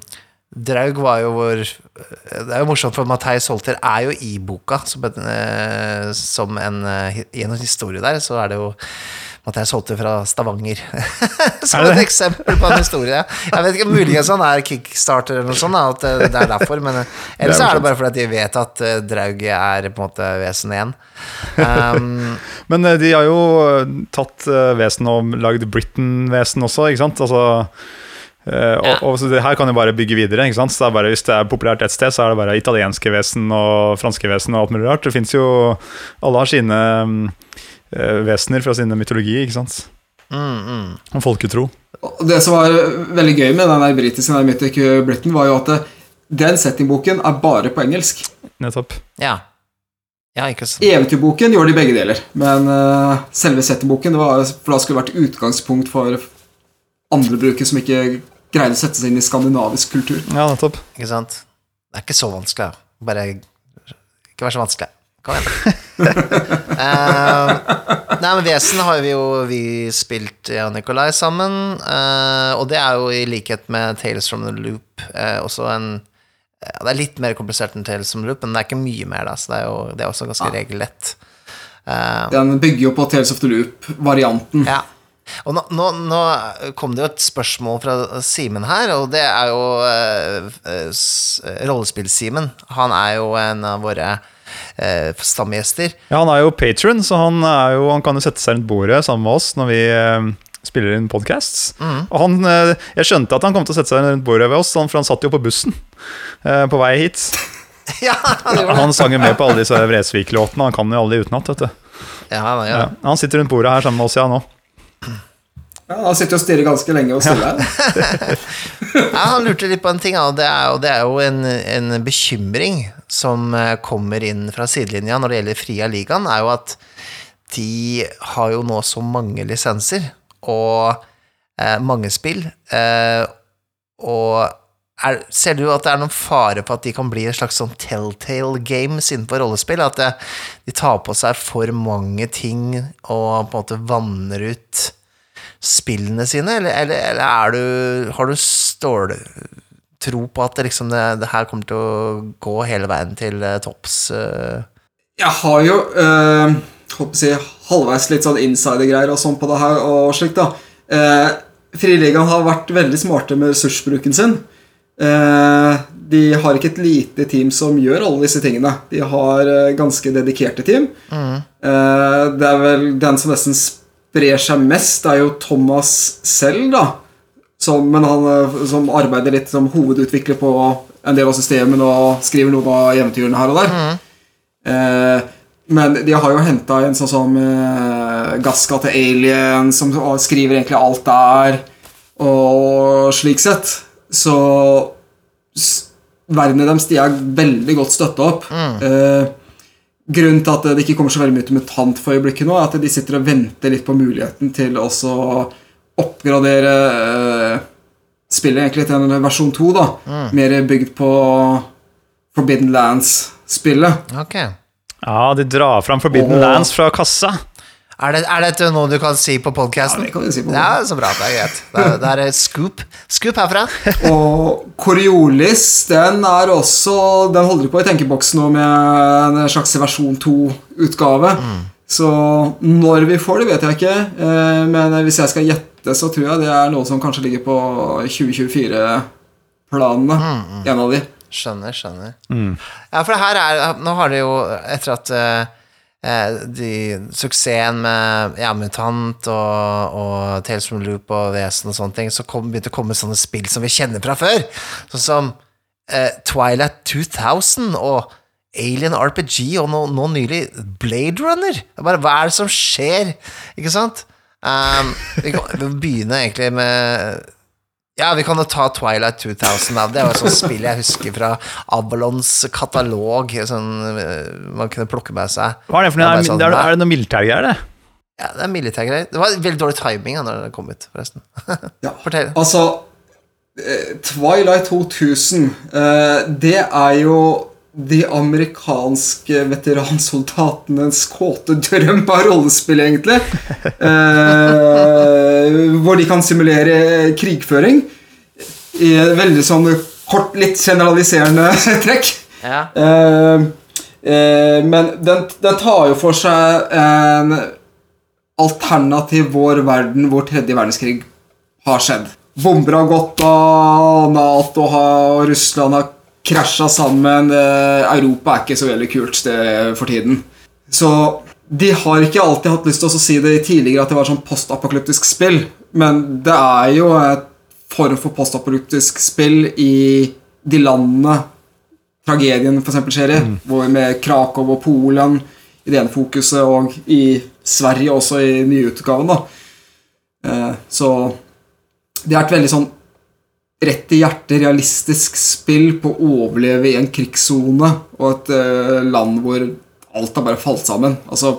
Draug var jo vår Det er jo morsomt, for Matheis Holter er jo i boka som en, eh, som en eh, I en historie der, så er det jo Matheis solgte fra Stavanger. *laughs* som et eksempel på en historie. Jeg vet ikke, Muligens han er kickstarter eller noe sånt, da, at det det er derfor. Men eh, ellers *laughs* Det er er det bare fordi at de vet at eh, Draug er på en måte vesen igjen. Um, *laughs* Men eh, de har jo eh, tatt eh, vesen og lagd Britain-vesen også, ikke sant? Altså, Uh, og, Ja. og så det her kan jo bare bygge videre. ikke sant? Så det er bare, Hvis det er populært et sted, så er det bare italienske vesen og franske vesen og alt mulig rart. Det fins jo Alle har sine eh, vesener fra sine mytologi, ikke sant? mm, mm. Og folketro. Det som var veldig gøy med den britiske Mythic Britain, var jo at den settingboken er bare på engelsk. Nettopp. Ja. Ja, ikke sant. Eventyrboken gjorde de begge deler, men uh, selve settingboken var, For da skulle det vært utgangspunkt for andre brukere som ikke greide å sette seg inn i skandinavisk kultur. Ja, nettopp. Ikke sant? Det er ikke så vanskelig. Bare ikke vær så vanskelig. Kom igjen. *laughs* Eh, nei, men Vesen har vi jo vi spilt, jeg og Nikolai, sammen. Uh, og det er jo i likhet med Tales from the Loop uh, også en ja, Det er litt mer komplisert enn Tales from the Loop, men det er ikke mye mer, da, så det er jo det er også ganske regellett. Eh, Den bygger jo på Tales of the Loop-varianten. Ja. Og nå, nå, nå kom det jo et spørsmål fra Simen her, og det er jo uh, Rollespill-Simen. Han er jo en av våre eh, stamgjester. Ja, han er jo patron, så han, er jo, han kan jo sette seg rundt bordet sammen med oss når vi eh, spiller inn podcasts. Og han, eh, jeg skjønte at han kom til å sette seg rundt bordet ved oss, for han satt jo på bussen eh, på vei hit. *laughs* ja, han. Han sang jo med på alle disse Vresvik-låtene, han kan jo alle de utenat, vet du. Ja, han Ja. Han sitter rundt bordet her sammen med oss, ja, nå. Ja, Han sitter og stirrer ganske lenge og stille her. *laughs* Ja, han lurte litt på en ting, og det er jo, det er jo en, en bekymring som eh, kommer inn fra sidelinja når det gjelder Fria ligaen, er jo at de har jo nå så mange lisenser og eh, mange spill, eh, og er, ser du at det er noen fare for at de kan bli et slags sånn telltale games innenfor rollespill? At det, de tar på seg for mange ting og på en måte vanner ut spillene sine, eller, eller, eller er du, har du ståltro på at liksom det, det her kommer til å gå hele veien til eh, topps? eh? Jeg har jo eh, holdt på halvveis litt sånn insidergreier og sånn på det her. og slikt da. Eh, Friligaen har vært veldig smarte med ressursbruken sin. Eh, de har ikke et lite team som gjør alle disse tingene. De har eh, ganske dedikerte team. Eh, det er vel den som nesten sprer seg mest, det er jo Thomas selv, da. Som, men han eh, som arbeider litt som hovedutvikler på en del av systemene og skriver noe av eventyrene her og der. Eh, men de har jo henta en sånn som eh, Gaska til Alien, som skriver egentlig alt der, og slik sett. Så s- verden deres de er veldig godt støtta opp. Eh, grunnen til at det ikke kommer så veldig mye til mutant for øyeblikket nå, er at de sitter og venter litt på muligheten til å så oppgradere spillet egentlig til en versjon 2, da. Mer bygd på Forbidden Lands-spillet. Ok. Ja, de drar fram Forbidden Åh. Lands fra kassa. Er, det, er dette noe du kan si på Ja, podkasten? det kan vi si på Ja, så bra. Det er greit. Det er, det er scoop. Scoop herfra. *laughs* Og Coriolis, den er også Den holder på i tenkeboksen nå med en slags versjon 2-utgave. Så når vi får det, vet jeg ikke. Eh, Men hvis jeg skal gjette, så tror jeg det er noe som kanskje ligger på 2024-planene. En av de. Skjønner, skjønner. Ja, for det her er Nå har det jo, etter at eh, eh, de, suksessen med ja, Mutant og, og Tales from Loop og Vesen og sånne ting, så kom, begynte det å komme sånne spill som vi kjenner fra før. Sånn som eh, Twilight 2000 og Alien RPG og nå, nå nylig Blade Runner. Det er bare, hva er det som skjer? Ikke sant? Um, vi kan begynne egentlig med ja, vi kan jo ta Twilight 2000. Da. Det var et sånt spill jeg husker fra Avalons katalog. Sånn, eh, man kunne plukke med seg. Hva er det for Det noe? sånn, det er, er det noe militærgreier, det? Ja, det er militærgreier. Det var veldig dårlig timing da når det kom ut, forresten. Ja. *laughs* Fortell. Altså eh, Twilight 2000 eh, Det er jo de amerikanske veteransoldatenes kåte drøm av rollespill, egentlig. Eh, hvor de kan simulere krigføring. I veldig sånn kort, litt generaliserende *laughs* trekk. Ja. Eh, eh, men den, den tar jo for seg en alternativ vår verden hvor tredje verdenskrig har skjedd. Bomber har gått av, Nato har, og Russland har krasja sammen. Eh, Europa er ikke så veldig kult sted for tiden. Så de har ikke alltid hatt lyst til å si det tidligere at det var sånn postapokalyptisk spill, men det er jo et form for postapokalyptisk spill i de landene tragedien eksempel skjer i, hvor med Krakow og Polen i det ene fokuset, og i Sverige også i nyutgaven. da. Eh, så det er et veldig sånn rett i hjertet realistisk spill på å overleve i en krigssone og et uh, land hvor alt har bare falt sammen. Altså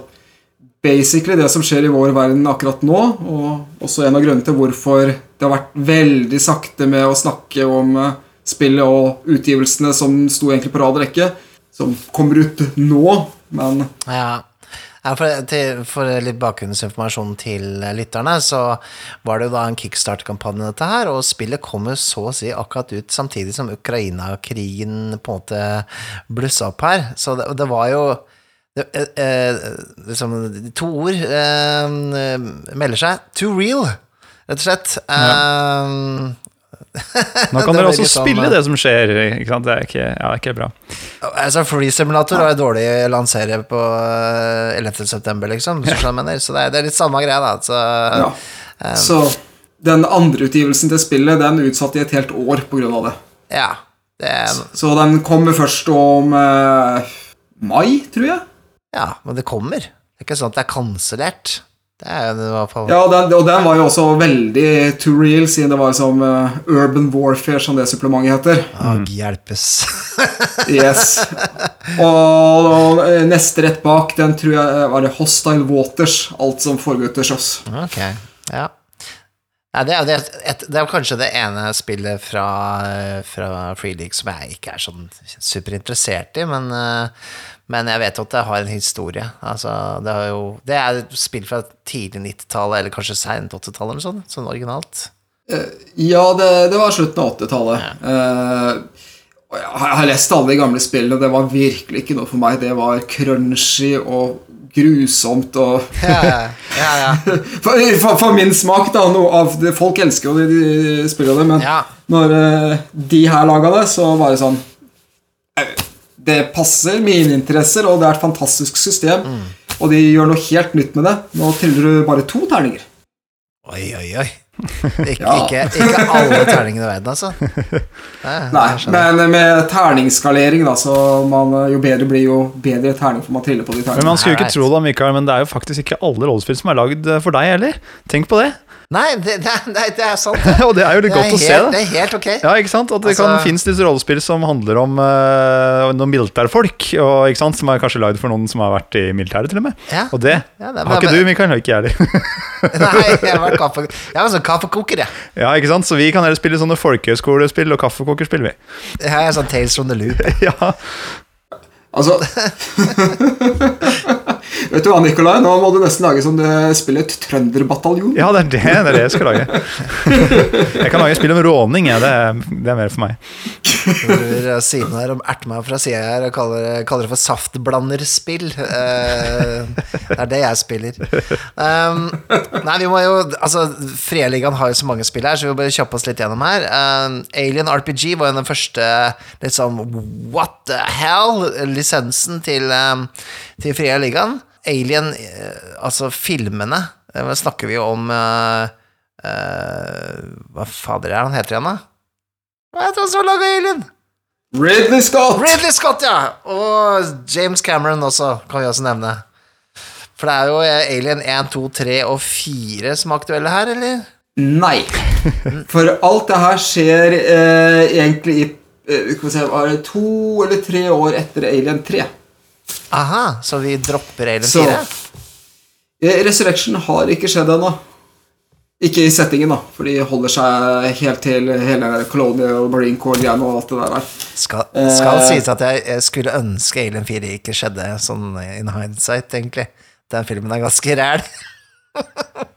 basically det som skjer i vår verden akkurat nå, og også en av grunnene til hvorfor det har vært veldig sakte med å snakke om uh, spillet og utgivelsene som sto egentlig på rad og rekke, som kommer ut nå, men Ja. Ja, for, til, for litt bakgrunnsinformasjon til lytterne, så var det jo da en kickstart-kampanje dette her, og spillet kommer så å si akkurat ut samtidig som Ukraina-krigen på en måte blussa opp her. Så det, det var jo det, eh, eh, liksom, To ord eh, melder seg. Too real, rett og slett. Eh, Nå kan dere også spille sånn, eh, det som skjer. Ikke sant? Det er ikke, ja, det er ikke bra. Altså, Free Simulator var jo dårlig å lansere på eh, 11. september, liksom. mener. Så det er, det er litt samme greia, da. Så, ja. Så den andre utgivelsen til spillet Den utsatte i et helt år av det. ja. Det er, Så den kommer først om eh, mai, tror jeg. ja, men det kommer. Det er ikke sånn at det er kansellert. Det er jo i hvert fall Ja, den, Og den var jo også veldig too real, siden det var som uh, Urban Warfare, som det supplementet heter. Å, hjelpes. *laughs* Yes. Og, og eh, neste rett bak, den tror jeg var det Hostile Waters. Alt som foregår til sjøs. ok, ja. Ja, det, er, det, er et, det er kanskje det ene spillet fra, fra Free League som jeg ikke er sånn superinteressert i, men, eh, men jeg vet jo at det har en historie. Altså, det, har jo, det er spill fra tidlig 90-tallet, eller kanskje sent 80-tallet, eller sånn, sånn originalt. Ja, det, det var slutten av 80-tallet. Ja. og jeg har- lest alle de gamle spillene, og det var virkelig ikke noe for meg. Det var crunchy og grusomt og *laughs* Ja, ja, ja. *laughs* for, for, for min smak, da. Av det, folk elsker jo de, de spillene, men Ja. når eh, de her laga det, så var det sånn eh, Det passer mine interesser, og det er et fantastisk system. Og de gjør noe helt nytt med det. Nå triller du bare to terninger. Oi, oi, oi. Ikke, Ja. ikke, ikke alle terningene i verden, altså. Nei, Nei, men med terningsskalering, da, så man, jo bedre blir jo bedre terning for man triller på de terningene. Men man skulle jo ikke tro det, Mikael, men det er jo faktisk ikke alle rollespill som er lagd for deg heller. Tenk på det. Nei, det, det, det, det er sant. det. *laughs* Og det er jo litt Det er godt å se. Det. det er helt ok. Ja, ikke sant? At det kan Altså- finnes disse rollespill som handler om uh, noen militærfolk, og, ikke sant? som er kanskje lagd for noen som har vært i militæret, til og med. Ja. Og det Ja, det har ikke du, Mikael. og ikke jeg heller. *laughs* Nei, jeg *laughs* var, kaffe, jeg var sånn kaffekoker, jeg. ja, ikke sant? Så vi kan heller spille sånne folkehøyskolespill og kaffekokerspill, vi. Jeg er sånn Tales from the Loop. ja. Altså Vet du hva, Nikolai? Nå må du nesten lage som du spiller et Trønderbataljon. ja, det er det, det er det jeg skal lage. *laughs* Jeg kan lage spill om råning, ja. det, er, det er mer for meg. Hvor Simen her erter meg fra sida her og kaller, kaller det for saftblanderspill. Eh, det er det jeg spiller. Um, nei, vi må jo Altså, Frieligaen har jo så mange spill her, så vi må bare kjappe oss litt gjennom her. Um, Alien RPG var jo den første litt sånn what the hell-lisensen til, um, til Fria ligaen. Alien, eh, altså filmene, eh, snakker vi jo om uh, uh, Hva fader er han heter igjen, da? Hva heter han som lager laga Alien? Ridley Scott! Ridley Scott, ja! Og James Cameron også, kan vi også nevne. For det er jo eh, Alien 1, 2, 3 og 4 som er aktuelle her, eller? Nei. For alt det her skjer eh, egentlig i eh, se, to eller tre år etter Alien 3. Aha, så vi dropper Alien Så 4? eh, Resurrection har ikke skjedd ennå. Ikke i settingen, da, for de holder seg helt til hele Colonial Marine Corps-greiene og alt det der. Skal, skal Eh. sies at jeg, jeg skulle ønske Alien 4 ikke skjedde sånn in hindsight, egentlig. Den filmen er ganske ræl. *laughs*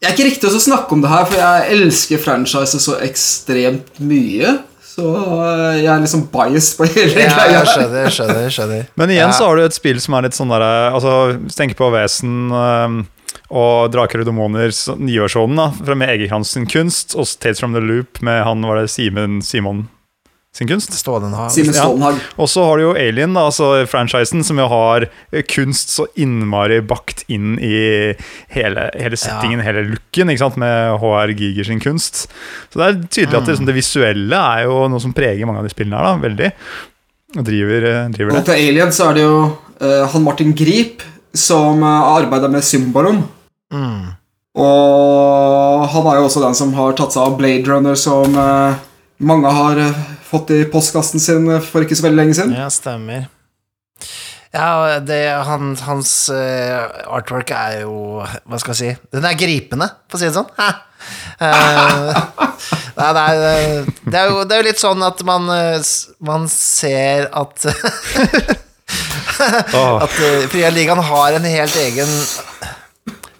Jeg er ikke riktig å snakke om det her, for jeg elsker franchiset så ekstremt mye. Så eh, jeg er liksom biased på hele Ja, greia. jeg skjønner, skjønner, skjønner. Men igjen Ja. så har du et spill som er litt sånn derre Altså, hvis du tenker på Vesen um, og Draker og demoner, nyårsånden, da, fra med Egerkrans sin kunst, og Tales from the Loop med han var det Simen Simon sin kunst. Stålen har Ja. Og så har du jo Alien, da, altså franchisen, som jo har eh, kunst så innmari bakt inn i hele, hele settingen, hele looken, ikke sant, med HR Giger sin kunst. Så det er tydelig at det, liksom, det visuelle er jo noe som preger mange av de spillene her, da, veldig. Og driver, driver det. Og til Alien så er det jo uh, han Martin Grip som uh, arbeider med Symbarom. Mm. Og han er jo også den som har tatt seg av Blade Runner, som eh, mange har eh, fått i postkassen sin for ikke så veldig lenge siden. Ja, stemmer. Ja, det, han, hans eh, artwork er jo Hva skal jeg si? Den er gripende, for å si det sånn. Hæ? Eh, *laughs* nei, det, er, det, er jo, det er jo litt sånn at man, eh, man ser at *laughs* *laughs* At uh, Fria Ligaen har en helt egen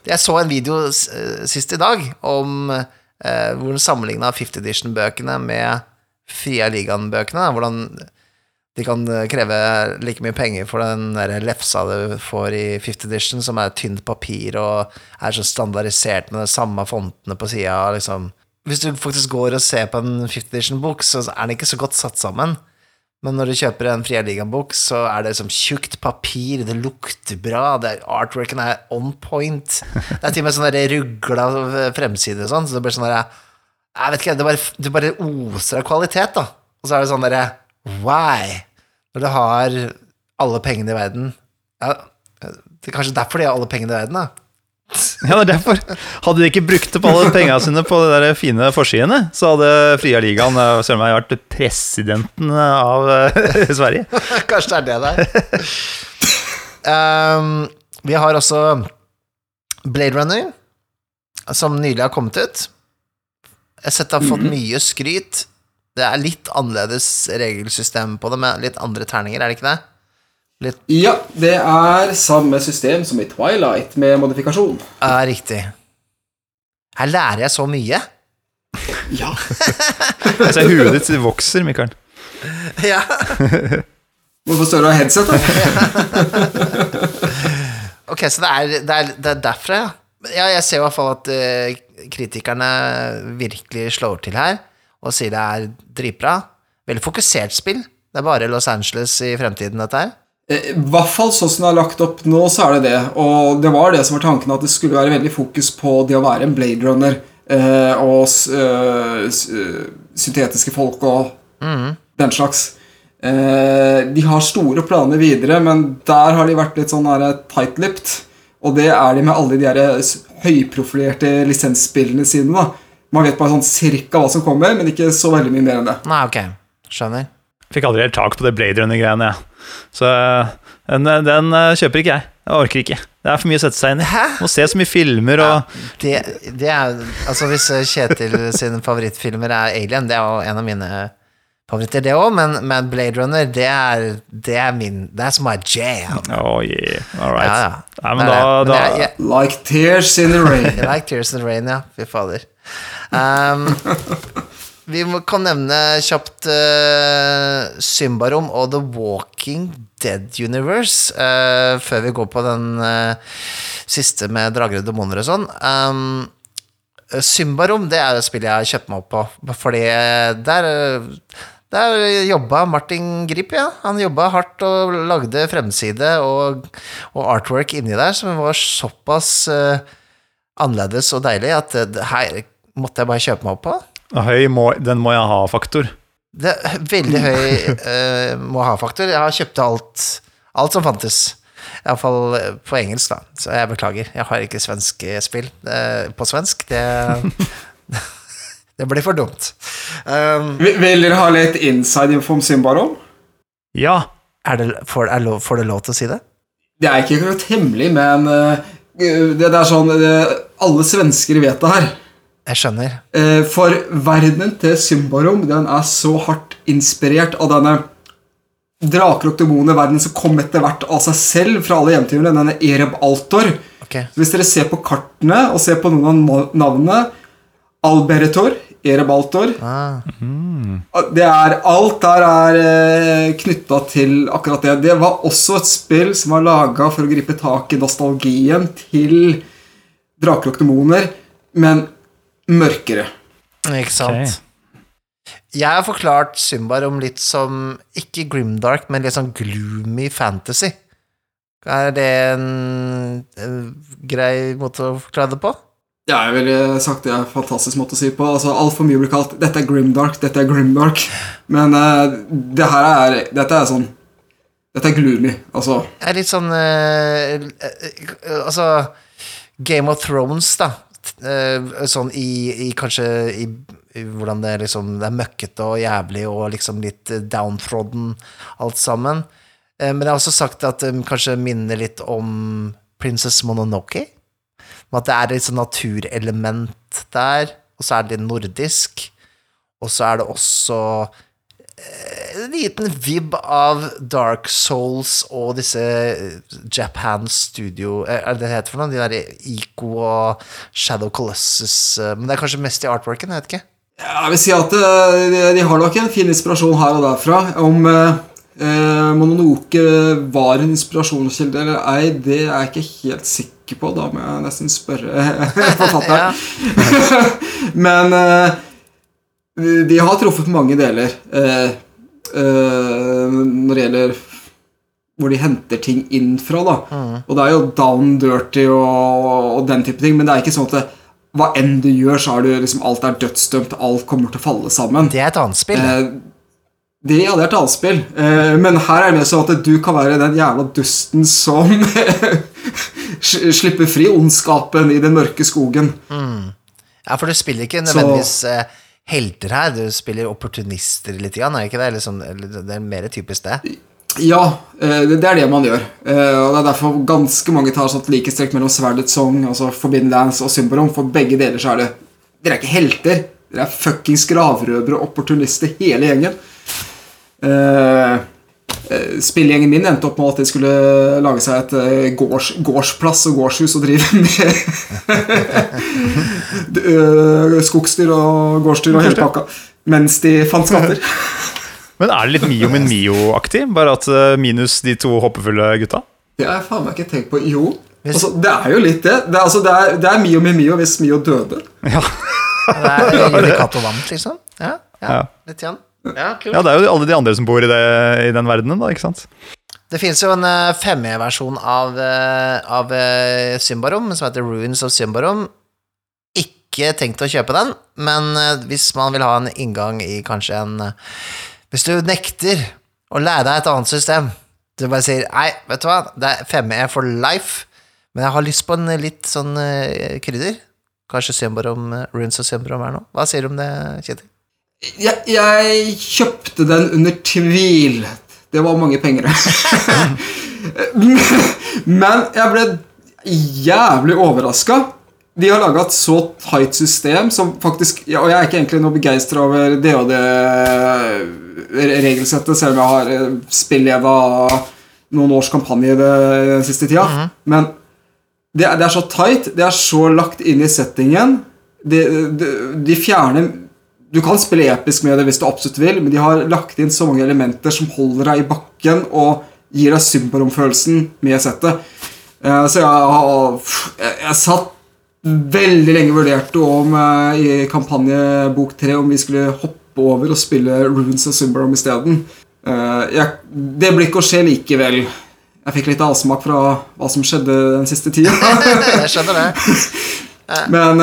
Jeg så en video eh, sist i dag om uh, hvor den sammenligna 50 Edition-bøkene med Fria Ligaen-bøkene. Hvordan de kan eh, kreve like mye penger for den der lefsa du får i 50 Edition, som er tynt papir og er så standardisert med de samme fontene på sida. Liksom. Hvis du faktisk går og ser på en 50 Edition-bok, så er den ikke så godt satt sammen. Men når du kjøper en Fria Ligaen-bok, så er det som tjukt papir, det lukter bra, det er, artworken er on point. Det er til og med sånn rugla fremside og sånn, så det blir sånn derre Jeg vet ikke, det bare, du bare oser av kvalitet, da. Og så er det sånn derre Why? Når du har alle pengene i verden ja, Det er kanskje derfor de har alle pengene i verden, da. *laughs* Ja, det er derfor. Hadde de ikke brukt opp alle pengene sine på de der fine forsidene, så hadde Fria Ligaen eh, søren meg vært presidenten av eh, *laughs* Sverige. Kanskje det er det der. um, vi har også Blade Runner, som nylig har kommet ut. Jeg har sett det har fått mye skryt. Det er litt annerledes regelsystem på det, med litt andre terninger, er det ikke det? Litt Ja, det er samme system som i Twilight, med modifikasjon. Ja, riktig. Her lærer jeg så mye. Ja. Jeg *laughs* ser huet ditt vokser, Mikael. Ja. Hvorfor står du av headset, da? *laughs* Ok, så det er, det er, det er derfra, ja. ja. Jeg ser i hvert fall at uh, kritikerne virkelig slår til her, og sier det er dritbra. Veldig fokusert spill. Det er bare Los Angeles i fremtiden, dette her. Eh, I hvert fall sånn som det er lagt opp nå, så er det det. Og det var det som var tanken, at det skulle være veldig fokus på det å være en Blade Runner. eh, og eh, eh, syntetiske folk og den slags. Eh, de har store planer videre, men der har de vært litt sånn tight-lipped. Og det er de med alle de der høyprofilerte lisensspillene sine. da. Man vet bare sånn cirka hva som kommer, men ikke så veldig mye mer enn det. Nei, ok. Skjønner. Fikk aldri helt tak på det Blade Runner-greiene, jeg. Så den, den eh, kjøper ikke jeg. Jeg orker ikke. Det er for mye å sette seg inn i. Må se så mye filmer og Det, det er Altså, hvis Kjetil sine favorittfilmer er Alien, det er jo en av mine favoritter, det òg, men, men Blade Runner, det er, det er min That's my jam. Oh, yeah. All right. Ja, ja. Nei, men da. Men da jeg- jeg- Like tears in the rain. *laughs* Like Tears in the Rain, ja. Fy fader. Um, *laughs* vi kan nevne kjapt uh, Symbarom og The Walking Dead Universe uh, før vi går på den uh, siste med drager og demoner og sånn. Um, Symbarom det er et spill jeg har kjøpt meg opp på, fordi der eh, der jobba Martin Grip, ja. Han jobba hardt og lagde fremside og, og artwork inni der som var såpass eh, annerledes og deilig at eh, det her måtte jeg bare kjøpe meg opp på. Høy må, den må jeg ha-faktor. Det er veldig høy uh, må ha-faktor. Jeg har kjøpt alt, alt som fantes. Iallfall på engelsk, da. Så jeg beklager. Jeg har ikke svenske spill uh, på svensk. Det, *laughs* det blir for dumt. Um, Vil vil dere ha litt inside info om? Ja. er det, får, er lov, får det lov til å si det? Det er ikke akkurat hemmelig, men uh, det, det er sånn det, Alle svensker vet det her. Jeg skjønner. Eh, For verdenen til Symbarom Den er så hardt inspirert av denne draker og demoner, verden som kom etter hvert av seg selv fra alle eventyrene, denne Ereb Altor. Okay. Så Hvis dere ser på kartene og ser på noen av navnene Alberetor, Ereb Altor Ah, det er, Alt der er eh, knytta til akkurat det. Det var også et spill som var laga for å gripe tak i nostalgien til draker og demoner, men mørkere. ikke sant. Okay. Jeg har forklart Symbar om litt som ikke grimdark, men litt sånn gloomy fantasy. Er det en, en grei måte å forklare det på? Ja, jeg ville sagt det er en fantastisk måte å si på. Altså, Altfor mye blir kalt 'dette er grimdark', 'dette er grimdark'. Men uh, det her er Dette er sånn Dette er gloomy. Altså er litt sånn eh, Altså Game of Thrones, da. Eh, sånn i, i kanskje i, i hvordan det liksom Det er møkkete og jævlig og liksom litt eh, downtrodden alt sammen. Eh, men jeg har også sagt at det kanskje minner litt om Princess Mononoke. Med at det er et sånn naturelement der, og så er det litt nordisk. Og så er det også en liten vibb av Dark Souls og disse eh, Japan Studio eh, Er det det heter for noe? De der Ico og Shadow Colossus eh, Men det er kanskje mest i artworken? Jeg vet ikke. Jeg vil si at eh, de, har nok en fin inspirasjon her og derfra. Om eh, eh, Mononoke var en inspirasjonskilde eller ei, det er jeg ikke helt sikker på. Da må jeg nesten spørre *laughs* forfatteren. *laughs* *laughs* Men eh, de har truffet på mange deler eh, eh, når det gjelder hvor de henter ting inn fra. da Og det er jo down dirty og, og den type ting, men det er ikke sånn at det, hva enn du gjør, så er du liksom alt er dødsdømt, alt kommer til å falle sammen. Det er et annet spill. Eh, det, ja, det er et annet spill. Eh, men her er det sånn at du kan være den jævla dusten som *laughs* slipper fri ondskapen i den mørke skogen. Ja, for du spiller ikke nødvendigvis eh, helter her, du spiller opportunister litt, er det ikke det? Eller sånn, eller det er mer typisk det. Ja, eh, det, er det man gjør. Eh, og Det er derfor ganske mange tar sånn likestrekk mellom Sverdets Song, altså Forbidden Lands og Symbarom. For begge deler så er det Dere er ikke helter. Dere er fuckings gravrøvere og opportunister, hele gjengen. Eh, Spillegjengen min endte opp med at de skulle lage seg et eh, gårds, gårdsplass og gårdshus og drive *laughs* med *laughs* eh, skogsdyr og gårdsdyr og hele pakka. Mens de fant skatter. *laughs* Men er det litt Mio min Mio-aktig? Bare at eh, minus de to håpefulle gutta? Det har jeg faen meg ikke tenkt på. Jo. Altså, det er jo litt det. Det er, altså, det er, det er Mio med Mio hvis Mio døde. Ja. Det er Judikato vant, liksom. Ja, ja, Ja. litt igjen. Ja, kult. ja, det er jo alle de andre som bor i, det, i den verdenen, da, ikke sant? Det finnes jo en uh, 5E-versjon av, eh, av eh, Symbarom, som heter Ruins of Symbarom. ikke tenkt å kjøpe den, men eh, hvis man vil ha en inngang i kanskje en eh, Hvis du nekter å lære deg et annet system, du bare sier nei, vet du hva, det er 5E for life, men jeg har lyst på en litt sånn eh, krydder. Kanskje Symbarom, Ruins Runes og Symbarom er noe. Hva sier du om det, Kjetil? Jeg, jeg kjøpte den under tvil. Det var mange penger. *laughs* Men jeg ble jævlig overraska. De har laga et så tight system som faktisk Og jeg er ikke egentlig noe begeistra over det og det regelsettet, selv om jeg har eh, spilleda noen års kampanje den siste tida. Men det er, det er så tight, det er så lagt inn i settingen. De, de, de fjerner Du kan spille episk med det hvis du absolutt vil, men de har lagt inn så mange elementer som holder deg i bakken og gir deg symbaromfølelsen med settet. Eh, så jeg, har- jeg, satt veldig lenge vurderte om eh, i kampanjebok tre om vi skulle hoppe over og spille Runes og Symbarom isteden. Uh, det blir ikke å skje likevel. Jeg fikk litt avsmak fra hva som skjedde den siste tida. *laughs* Jeg skjønner det. *laughs* Men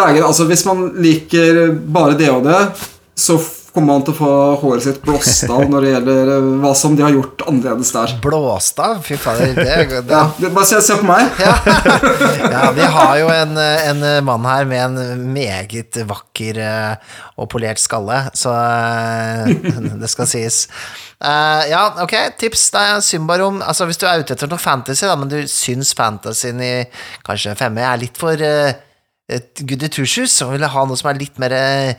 uh, greit. altså, hvis man liker bare det og det, så kommer man til å få håret sitt blåst av når det gjelder eh, hva som de har gjort annerledes der. Blåst av? Fy fader. Det, det, Ja, bare se, se på meg. Ja, vi har jo en, en mann her med en meget vakker eh, og polert skalle, så eh, *laughs* det skal sies. Uh, ja, ok, tips. Det er Symbarom. Altså, hvis du er ute etter noe fantasy, da, men du syns fantasyen i kanskje 5E er litt for uh, goody two shoes, så vil jeg ha noe som er litt mer eh,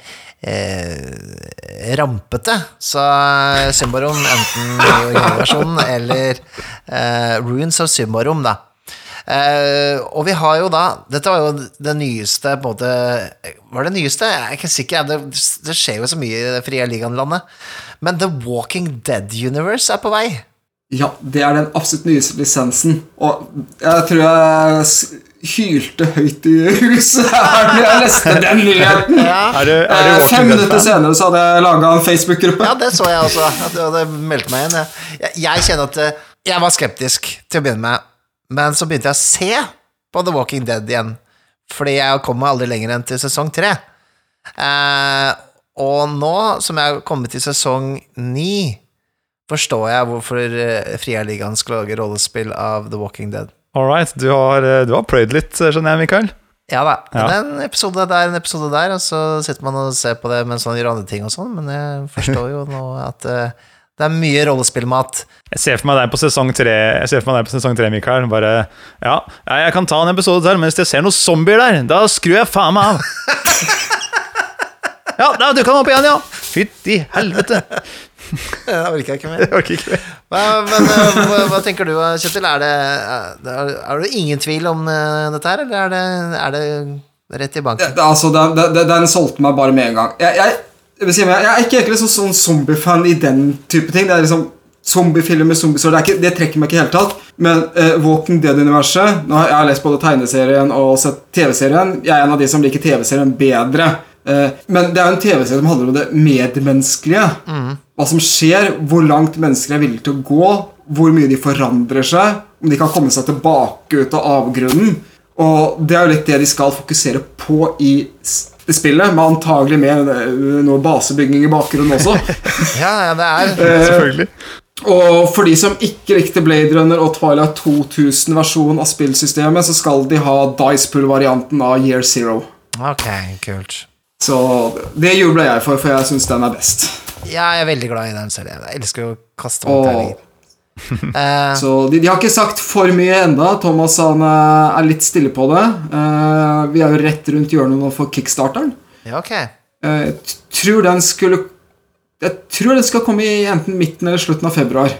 rampete. Så eh, Symbarom, enten originalversjonen eller eh, Runes of Symbarom, da. Eh, og vi har jo da Dette var jo det nyeste på en måte Var det nyeste? Jeg er ikke sikker. Det, det skjer jo så mye i det frie ligaen-landet. Men The Walking Dead Universe er på vei. Ja, det er den absolutt nyeste lisensen. Og jeg tror jeg hylte høyt i huset her når jeg leste den nyheten. Er det, er det Eh, Fem minutter senere så hadde jeg laga en Facebook-gruppe. Ja, det så jeg også. At du hadde meldt meg inn. Jeg, jeg kjenner at eh, jeg var skeptisk til å begynne med, men så begynte jeg å se på The Walking Dead igjen. Fordi jeg kom meg aldri lenger enn til sesong tre. Eh, og nå som jeg har kommet til sesong ni, forstår jeg hvorfor eh, Ligaen skal lage rollespill av The Walking Dead. All right, du har, eh, du har prøyd litt, skjønner jeg, Mikael. Ja da. Ja. Det er en episode der, en episode der, og så sitter man og ser på det mens man gjør andre ting og sånn, men jeg forstår jo nå at eh, det er mye rollespillmat. Jeg ser for meg deg på sesong tre, jeg ser for meg deg på sesong tre, Mikael. Bare ja, jeg kan ta en episode til, men hvis jeg ser noen zombier der, da skrur jeg faen meg av. *laughs* Ja, da, du kan opp igjen, ja. Fytti helvete. *laughs* Det orker ikke mer. Jeg orker ikke mer. Hva, men hva, hva tenker du, Kjetil? Er det, er, er det ingen tvil om eh, dette her, eller er det, er det rett i banken? det, altså, det, det, det, den solgte meg bare med en gang. Jeg, jeg, jeg, vil si, jeg er ikke egentlig sånn, sånn zombiefan i den type ting. Det er liksom Zombiefilmer, zombiesår det, ikke- det trekker meg ikke i hele tatt. Men uh, Walking Dead-universet Nå har jeg lest både tegneserien og sett TV-serien. Jeg er en av de som liker TV-serien bedre. Eh, men det er jo en TV-serie som handler om det medmenneskelige. Hva som skjer, hvor langt mennesker er villige til å gå, hvor mye de forandrer seg, om de kan komme seg tilbake ut av avgrunnen. Og det er jo litt det de skal fokusere på i spillet, med antagelig med eh, noe basebygging i bakgrunnen også. *laughs* Ja, ja, det er Selvfølgelig. Og for de som ikke likte Blade Runner og Twilight 2000-versjonen av spillsystemet, så skal de ha Dice Pool-varianten av Year Zero. Ok, kult. Så det jubler jeg for, for jeg syns den er best. Ja, jeg er veldig glad i den selv. Jeg elsker å kaste mot deg terninger. *laughs* Eh, så de, de har ikke sagt for mye enda Thomas han eh, er litt stille på det. Uh, vi er jo rett rundt hjørnet nå for kickstarteren. ja, ok. uh, Jeg tror den skulle Jeg tror den skal komme i enten midten eller slutten av februar.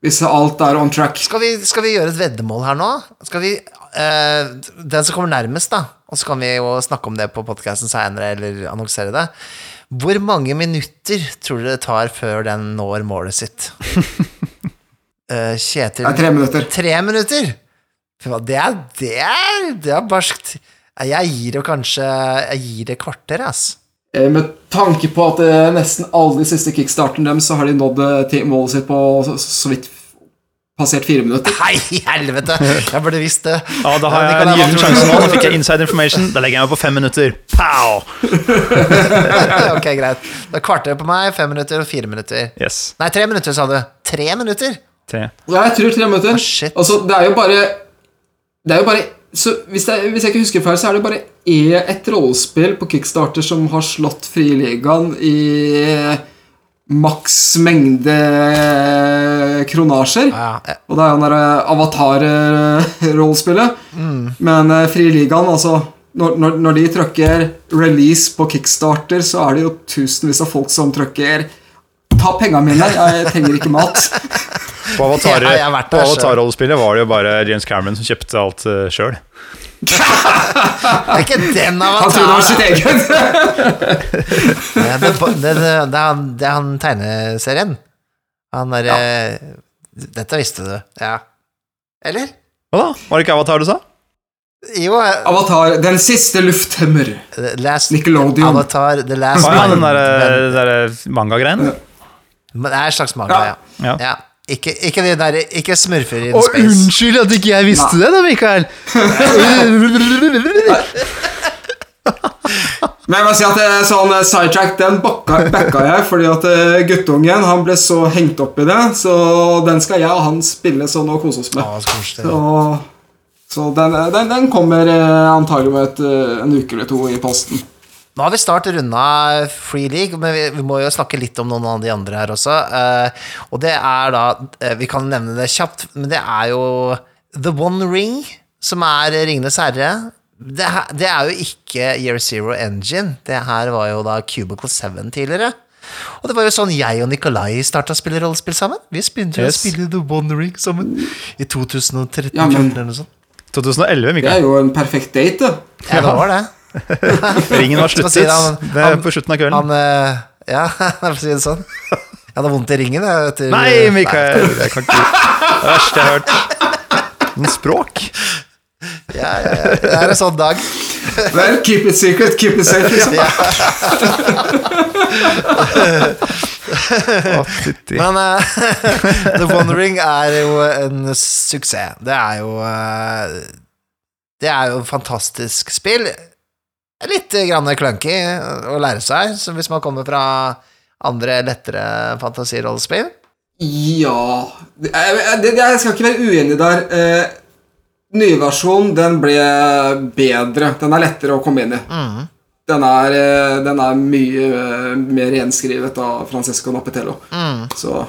Hvis alt er on track. Skal vi, skal vi gjøre et veddemål her nå? Skal vi eh, Den som kommer nærmest, da, og så kan vi jo snakke om det på podkasten seinere, eller annonsere det. Hvor mange minutter tror dere det tar før den når målet sitt? *laughs* Eh, Kjetil Det er tre minutter. Tre minutter? Det er, det er, det er barskt. Jeg gir det kanskje Jeg gir det kvarter, ass. Eh, Med tanke på at eh, nesten alle de siste kickstarten dem, så har de nådd eh, målet sitt på så vidt passert fire minutter. Nei, helvete! Jeg burde visst det. Ja, da har jeg en gyllen sjanse nå. Nå fikk jeg inside information. Da legger jeg meg på fem minutter. Pow! *laughs* ok, greit. Da kvarter på meg, fem minutter og fire minutter. Yes. Nei, tre minutter, sa du. Tre minutter? Tre. Ja, jeg tror tre minutter. Shit. Altså, det er jo bare Det er jo bare så hvis, det, hvis jeg ikke husker feil, så er det bare e- ett rollespill på Kickstarter som har slått Friligaen i maks mengde kronasjer. Ja, ja. Og det er jo den derre Avatar-rollespillet. Men uh, Frieligaen, altså når, når, når de trykker release på Kickstarter, så er det jo tusenvis av folk som trykker Ta penga mine, jeg trenger ikke mat. *laughs* På. Avatar-rollespillet var det jo bare James Cameron som kjøpte alt uh, sjøl. *laughs* Det er ikke den Han trodde det var avataren! sitt eget. *laughs* Det, det, det, det, er han, det er han tegneserien. Han derre Dette visste du. Ja. Eller? Hva da? Var det ikke Avatar du sa? Jo, jeg... Avatar, den siste lufthemmer. Last Nickelodeon. Avatar, The Last Å ja, den derre der mangagreien? Men det er en slags manga, ja. Ja. ja. Ikke, ikke de der Ikke smurfer in Å, space. unnskyld at ikke jeg visste det, da, Mikael! *laughs* *laughs* *laughs* Men jeg må si at det er sånn eh, sidetrack, den backa, backa jeg, fordi at eh, guttungen han ble så hengt opp i det, så den skal jeg og han spille sånn og kose oss med. Å, så. Så, den, eh, den, den kommer antagelig om et, en uke eller to i posten. Nå har vi snart runda Free League, men vi, vi må jo snakke litt om noen av de andre her også. Uh, og det er da Vi kan nevne det kjapt, men det er jo The One Ring, som er Ringenes herre. Det, her- det er jo ikke Year Zero Engine. Det her var jo da Cubicle 7 tidligere. Og det var jo sånn jeg og Nikolai starta å spille rollespill sammen. Vi begynte jo å spille The One sammen i 2013 Ja, men- eller noe sånt. 2011, Det er jo en perfekt date, da. Ja, det var det. *laughs* Ringen var *laughs* sluttet. si det, han- Det er på slutten av kvelden. Han eh, Ja, *laughs* for å si det sånn. Jeg hadde vondt i ringen. Jeg, etter, Nei, Mikael! Det kan ikke Det verste jeg har hørt. Men språk? Ja, ja, ja. Det er en sånn dag. Vel, keep it secret, keep it safe, liksom. Men uh, *laughs* The Wondering er jo en suksess. Det er jo uh, Det er jo et fantastisk spill. Litt grann clunky å lære seg, hvis man kommer fra andre lettere fantasirollespill. Ja jeg, jeg, jeg skal ikke være uenig der. Eh, nye versjonen, den ble bedre. Den er lettere å komme inn i. Den, er, eh, den er mye eh, mer gjenskrevet av Francesco Nappetello. Så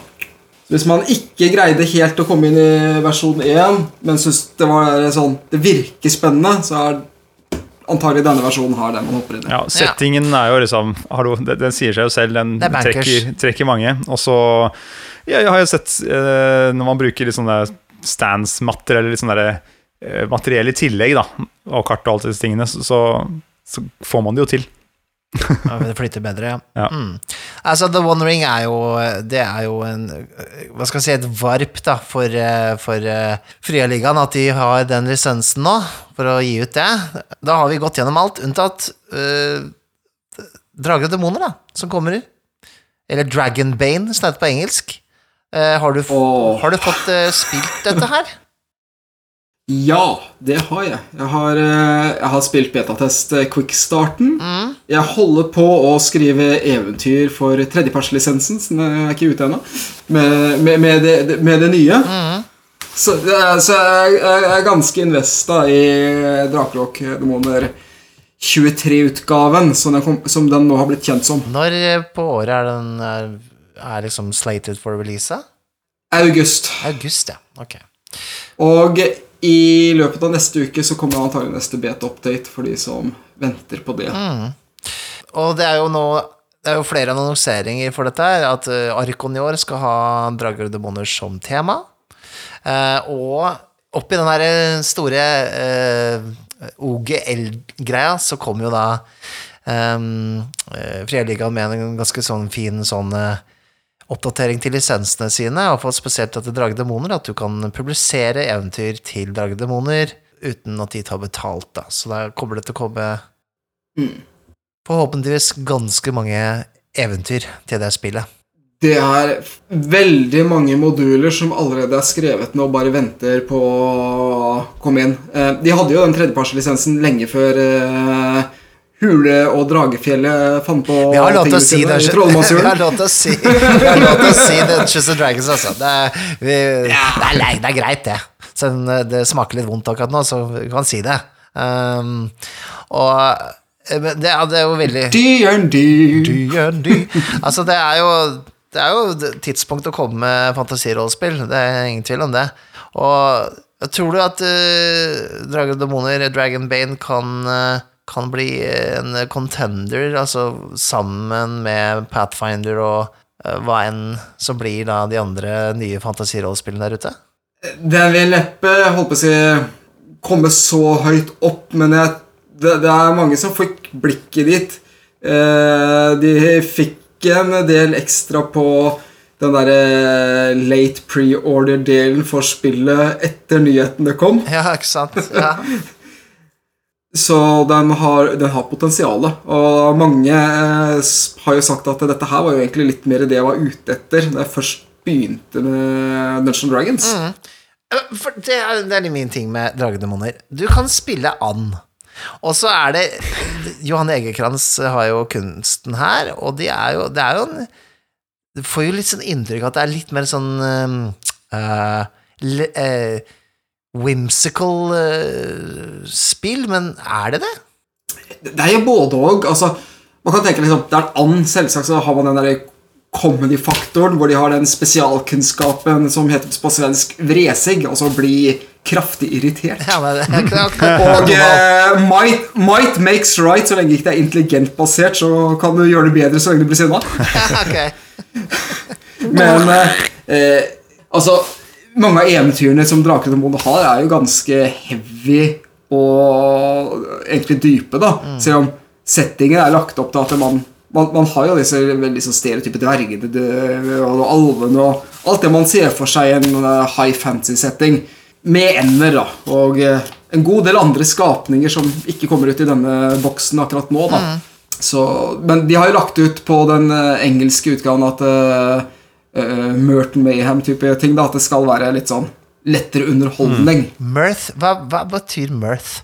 hvis man ikke greide helt å komme inn i versjon 1, men syns det var sånn Det virker spennende, så er antagelig denne versjonen her den man hopper inn i. Ja, settingen er jo liksom hallo, den, den sier seg jo selv, den er trekker, trekker mange. Og så ja, Jeg har jo sett eh, når man bruker litt sånne stands-matter eller litt sånn derre eh, materiell i tillegg, da, og kart og alt disse tingene, så, så, så får man det jo til. *laughs* Ja, Det flyter bedre, ja. Ja. Mm. Altså, The One Ring er jo Det er jo en Hva skal jeg si, et varp da for, eh, for uh, Frialigaen, at de har den lisensen nå, for å gi ut det. Da har vi gått gjennom alt, unntatt uh, Drager og demoner, da, som kommer. Eller Dragonbane, som det heter på engelsk. Uh, har, du, f- Åh. har du fått uh, spilt dette her? Ja, det har jeg. Jeg har, eh, jeg har spilt betatest Quickstarten. quickstarten. Jeg holder på å skrive eventyr for tredjepartslisensen, som er ikke ute ennå, med, med, med, det, med det nye. Så, eh, så jeg, jeg er ganske investa i Drakrock Demoner 23-utgaven, som, som den nå har blitt kjent som. Når eh, på året er den er, er liksom slated for release? August. August, ja. Ok. Og i løpet av neste uke så kommer antagelig neste beta-update for de som venter på det. Og det er jo nå det er jo flere annonseringer for dette her, at uh, Arkon i år skal ha Drager og demoner som tema. Eh, og oppi den der eh, store eh, OGL-greia så kom jo da um, uh, Frieligaen med en ganske sånn fin sånn eh, oppdatering til lisensene sine, og spesielt til Drage Demoner, at du kan publisere eventyr til Drage Demoner uten at de tar betalt, da. Så da kommer det til å komme forhåpentligvis ganske mange eventyr til det spillet. Det er veldig mange moduler som allerede er skrevet nå og bare venter på å komme inn. Eh, De hadde jo den tredjepartslisensen lenge før eh, Hule og Dragefjellet fant på Vi har lov til å si det. i *laughs* Vi har lov til å si Vi har lov til å si det. Choose the Dragons, altså. Det er, vi, det, er, det er greit, det. Selv om det smaker litt vondt akkurat nå, så vi kan si det. Um, og eh, men det, det er jo veldig D&D. D&D. Altså, det er jo Det er jo tidspunkt å komme med fantasirollespill, det er ingen tvil om det. Og tror du at uh, Dragon Demoner, Dragon Bane, kan, eh, kan bli en contender, altså sammen med Pathfinder og eh, hva enn som blir da de andre nye fantasirollespillene der ute? Den vil neppe holdt på å si, komme så høyt opp, men jeg, det, det er mange som fikk blikket dit. Eh, de fikk en del ekstra på den derre late pre-order-delen for spillet etter nyhetene kom. Ja, ikke sant? Ja. *laughs* Så den har, den har potensialet. Og mange eh, har jo sagt at dette her var jo egentlig litt mer det jeg var ute etter da jeg først begynte med Dungeons Dragons. Mm. For det er, det er min ting med Dragedemoner. Du kan spille and. Og så er det Johan Egerkrans har jo kunsten her, og de er jo, det er jo en Du får jo litt sånn inntrykk at det er litt mer sånn uh, le, uh, whimsical uh, spill, men er det det? Det er jo både og. Altså, man kan tenke liksom, Det er en and, selvsagt så har man den der comedy-faktoren, hvor de har den spesialkunnskapen som heter på svensk vresig, altså bli kraftig irritert. Ja, men det er *laughs* Og eh, might, might makes right, så lenge ikke det er intelligent-basert, så kan du gjøre det bedre så lenge du blir sinna. *laughs* *laughs* Men eh, eh, altså Mange av eventyrene som Draken og Monde har, er jo ganske heavy og egentlig dype, da. Selv om settingen er lagt opp til at man man, man har jo disse veldig sånn stereotype dvergene og alvene og alt det man ser for seg i en eh, high fantasy-setting. Med ender, da. Og eh, en god del andre skapninger som ikke kommer ut i denne boksen akkurat nå. da så, men de har jo lagt ut på den eh, engelske utgaven at uh, Merton Mayhem-type ting. da At det skal være litt sånn lettere underholdning. Mirth? Hva, hva betyr mirth?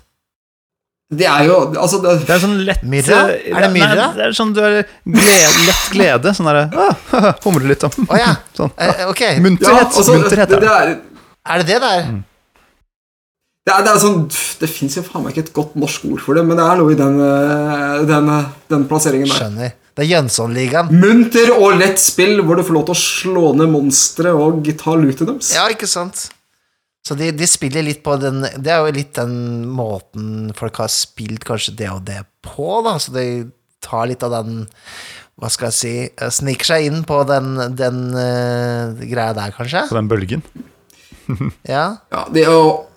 Det er jo altså det, Det er sånn lett Myrra? Er det myrra? Nei, det er sånn du har glede, lett glede. Sånn derre ah, Humrer litt om. Oh, ja. *laughs* Sånn. Eh, ok. *laughs* Munterhet. altså, munterhet det, det, det. er, Er det det der? det, er, det er sånn Det fins jo faen meg ikke et godt norsk ord for det, men det er noe i den, eh, den, den plasseringen der. Skjønner. Det er Jønssonligaen. Munter og lett spill hvor du får lov til å slå ned monstre og ta lootet deres. Ja, ikke sant? Så de, de spiller litt på den Det er jo litt den måten folk har spilt kanskje det og det på, da. Så de tar litt av den Hva skal jeg si eh, Sniker seg inn på den, den uh, greia der, kanskje? På den bølgen. *laughs* Ja. Ja, det er jo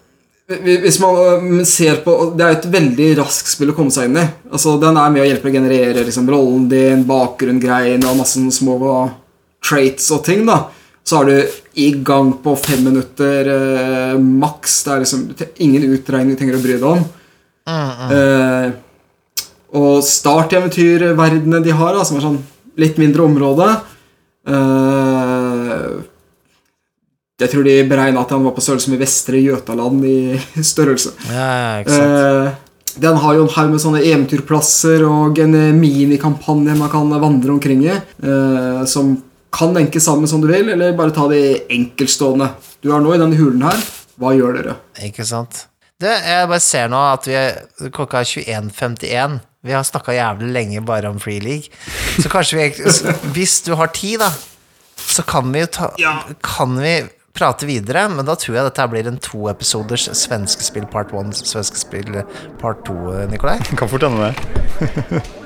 hvis man øh, ser på Det er et veldig raskt spill å komme seg inn i. Altså, Den er med å hjelpe å generere liksom, rollen din, bakgrunngreiene og masse små traits og ting. da Så er du i gang på fem minutter eh, maks. Det er liksom ingen utregning du trenger å bry deg om. Eh, og starteventyrverdenene de har, da, som er sånn litt mindre område eh, Jeg tror de beregna at han var på størrelse med Vestre Jøtaland i *laughs* størrelse. ja, ikke sant. Eh, den har jo en haug med sånne eventyrplasser og en eh, minikampanje man kan vandre omkring i. eh, som kan lenkes sammen som du vil, eller bare ta de enkeltstående. Du er nå i denne hulen her. Hva gjør dere? Ikke sant. Det, jeg bare ser nå at vi er, klokka er 21.51. Vi har snakka jævlig lenge bare om Free League. Så kanskje vi Hvis du har tid, da, så kan vi jo ta Kan vi prate videre, men da tror jeg dette blir en to episoders svenskespill part one, svenskespill part to, Nikolai. Kan fort hende det. *laughs*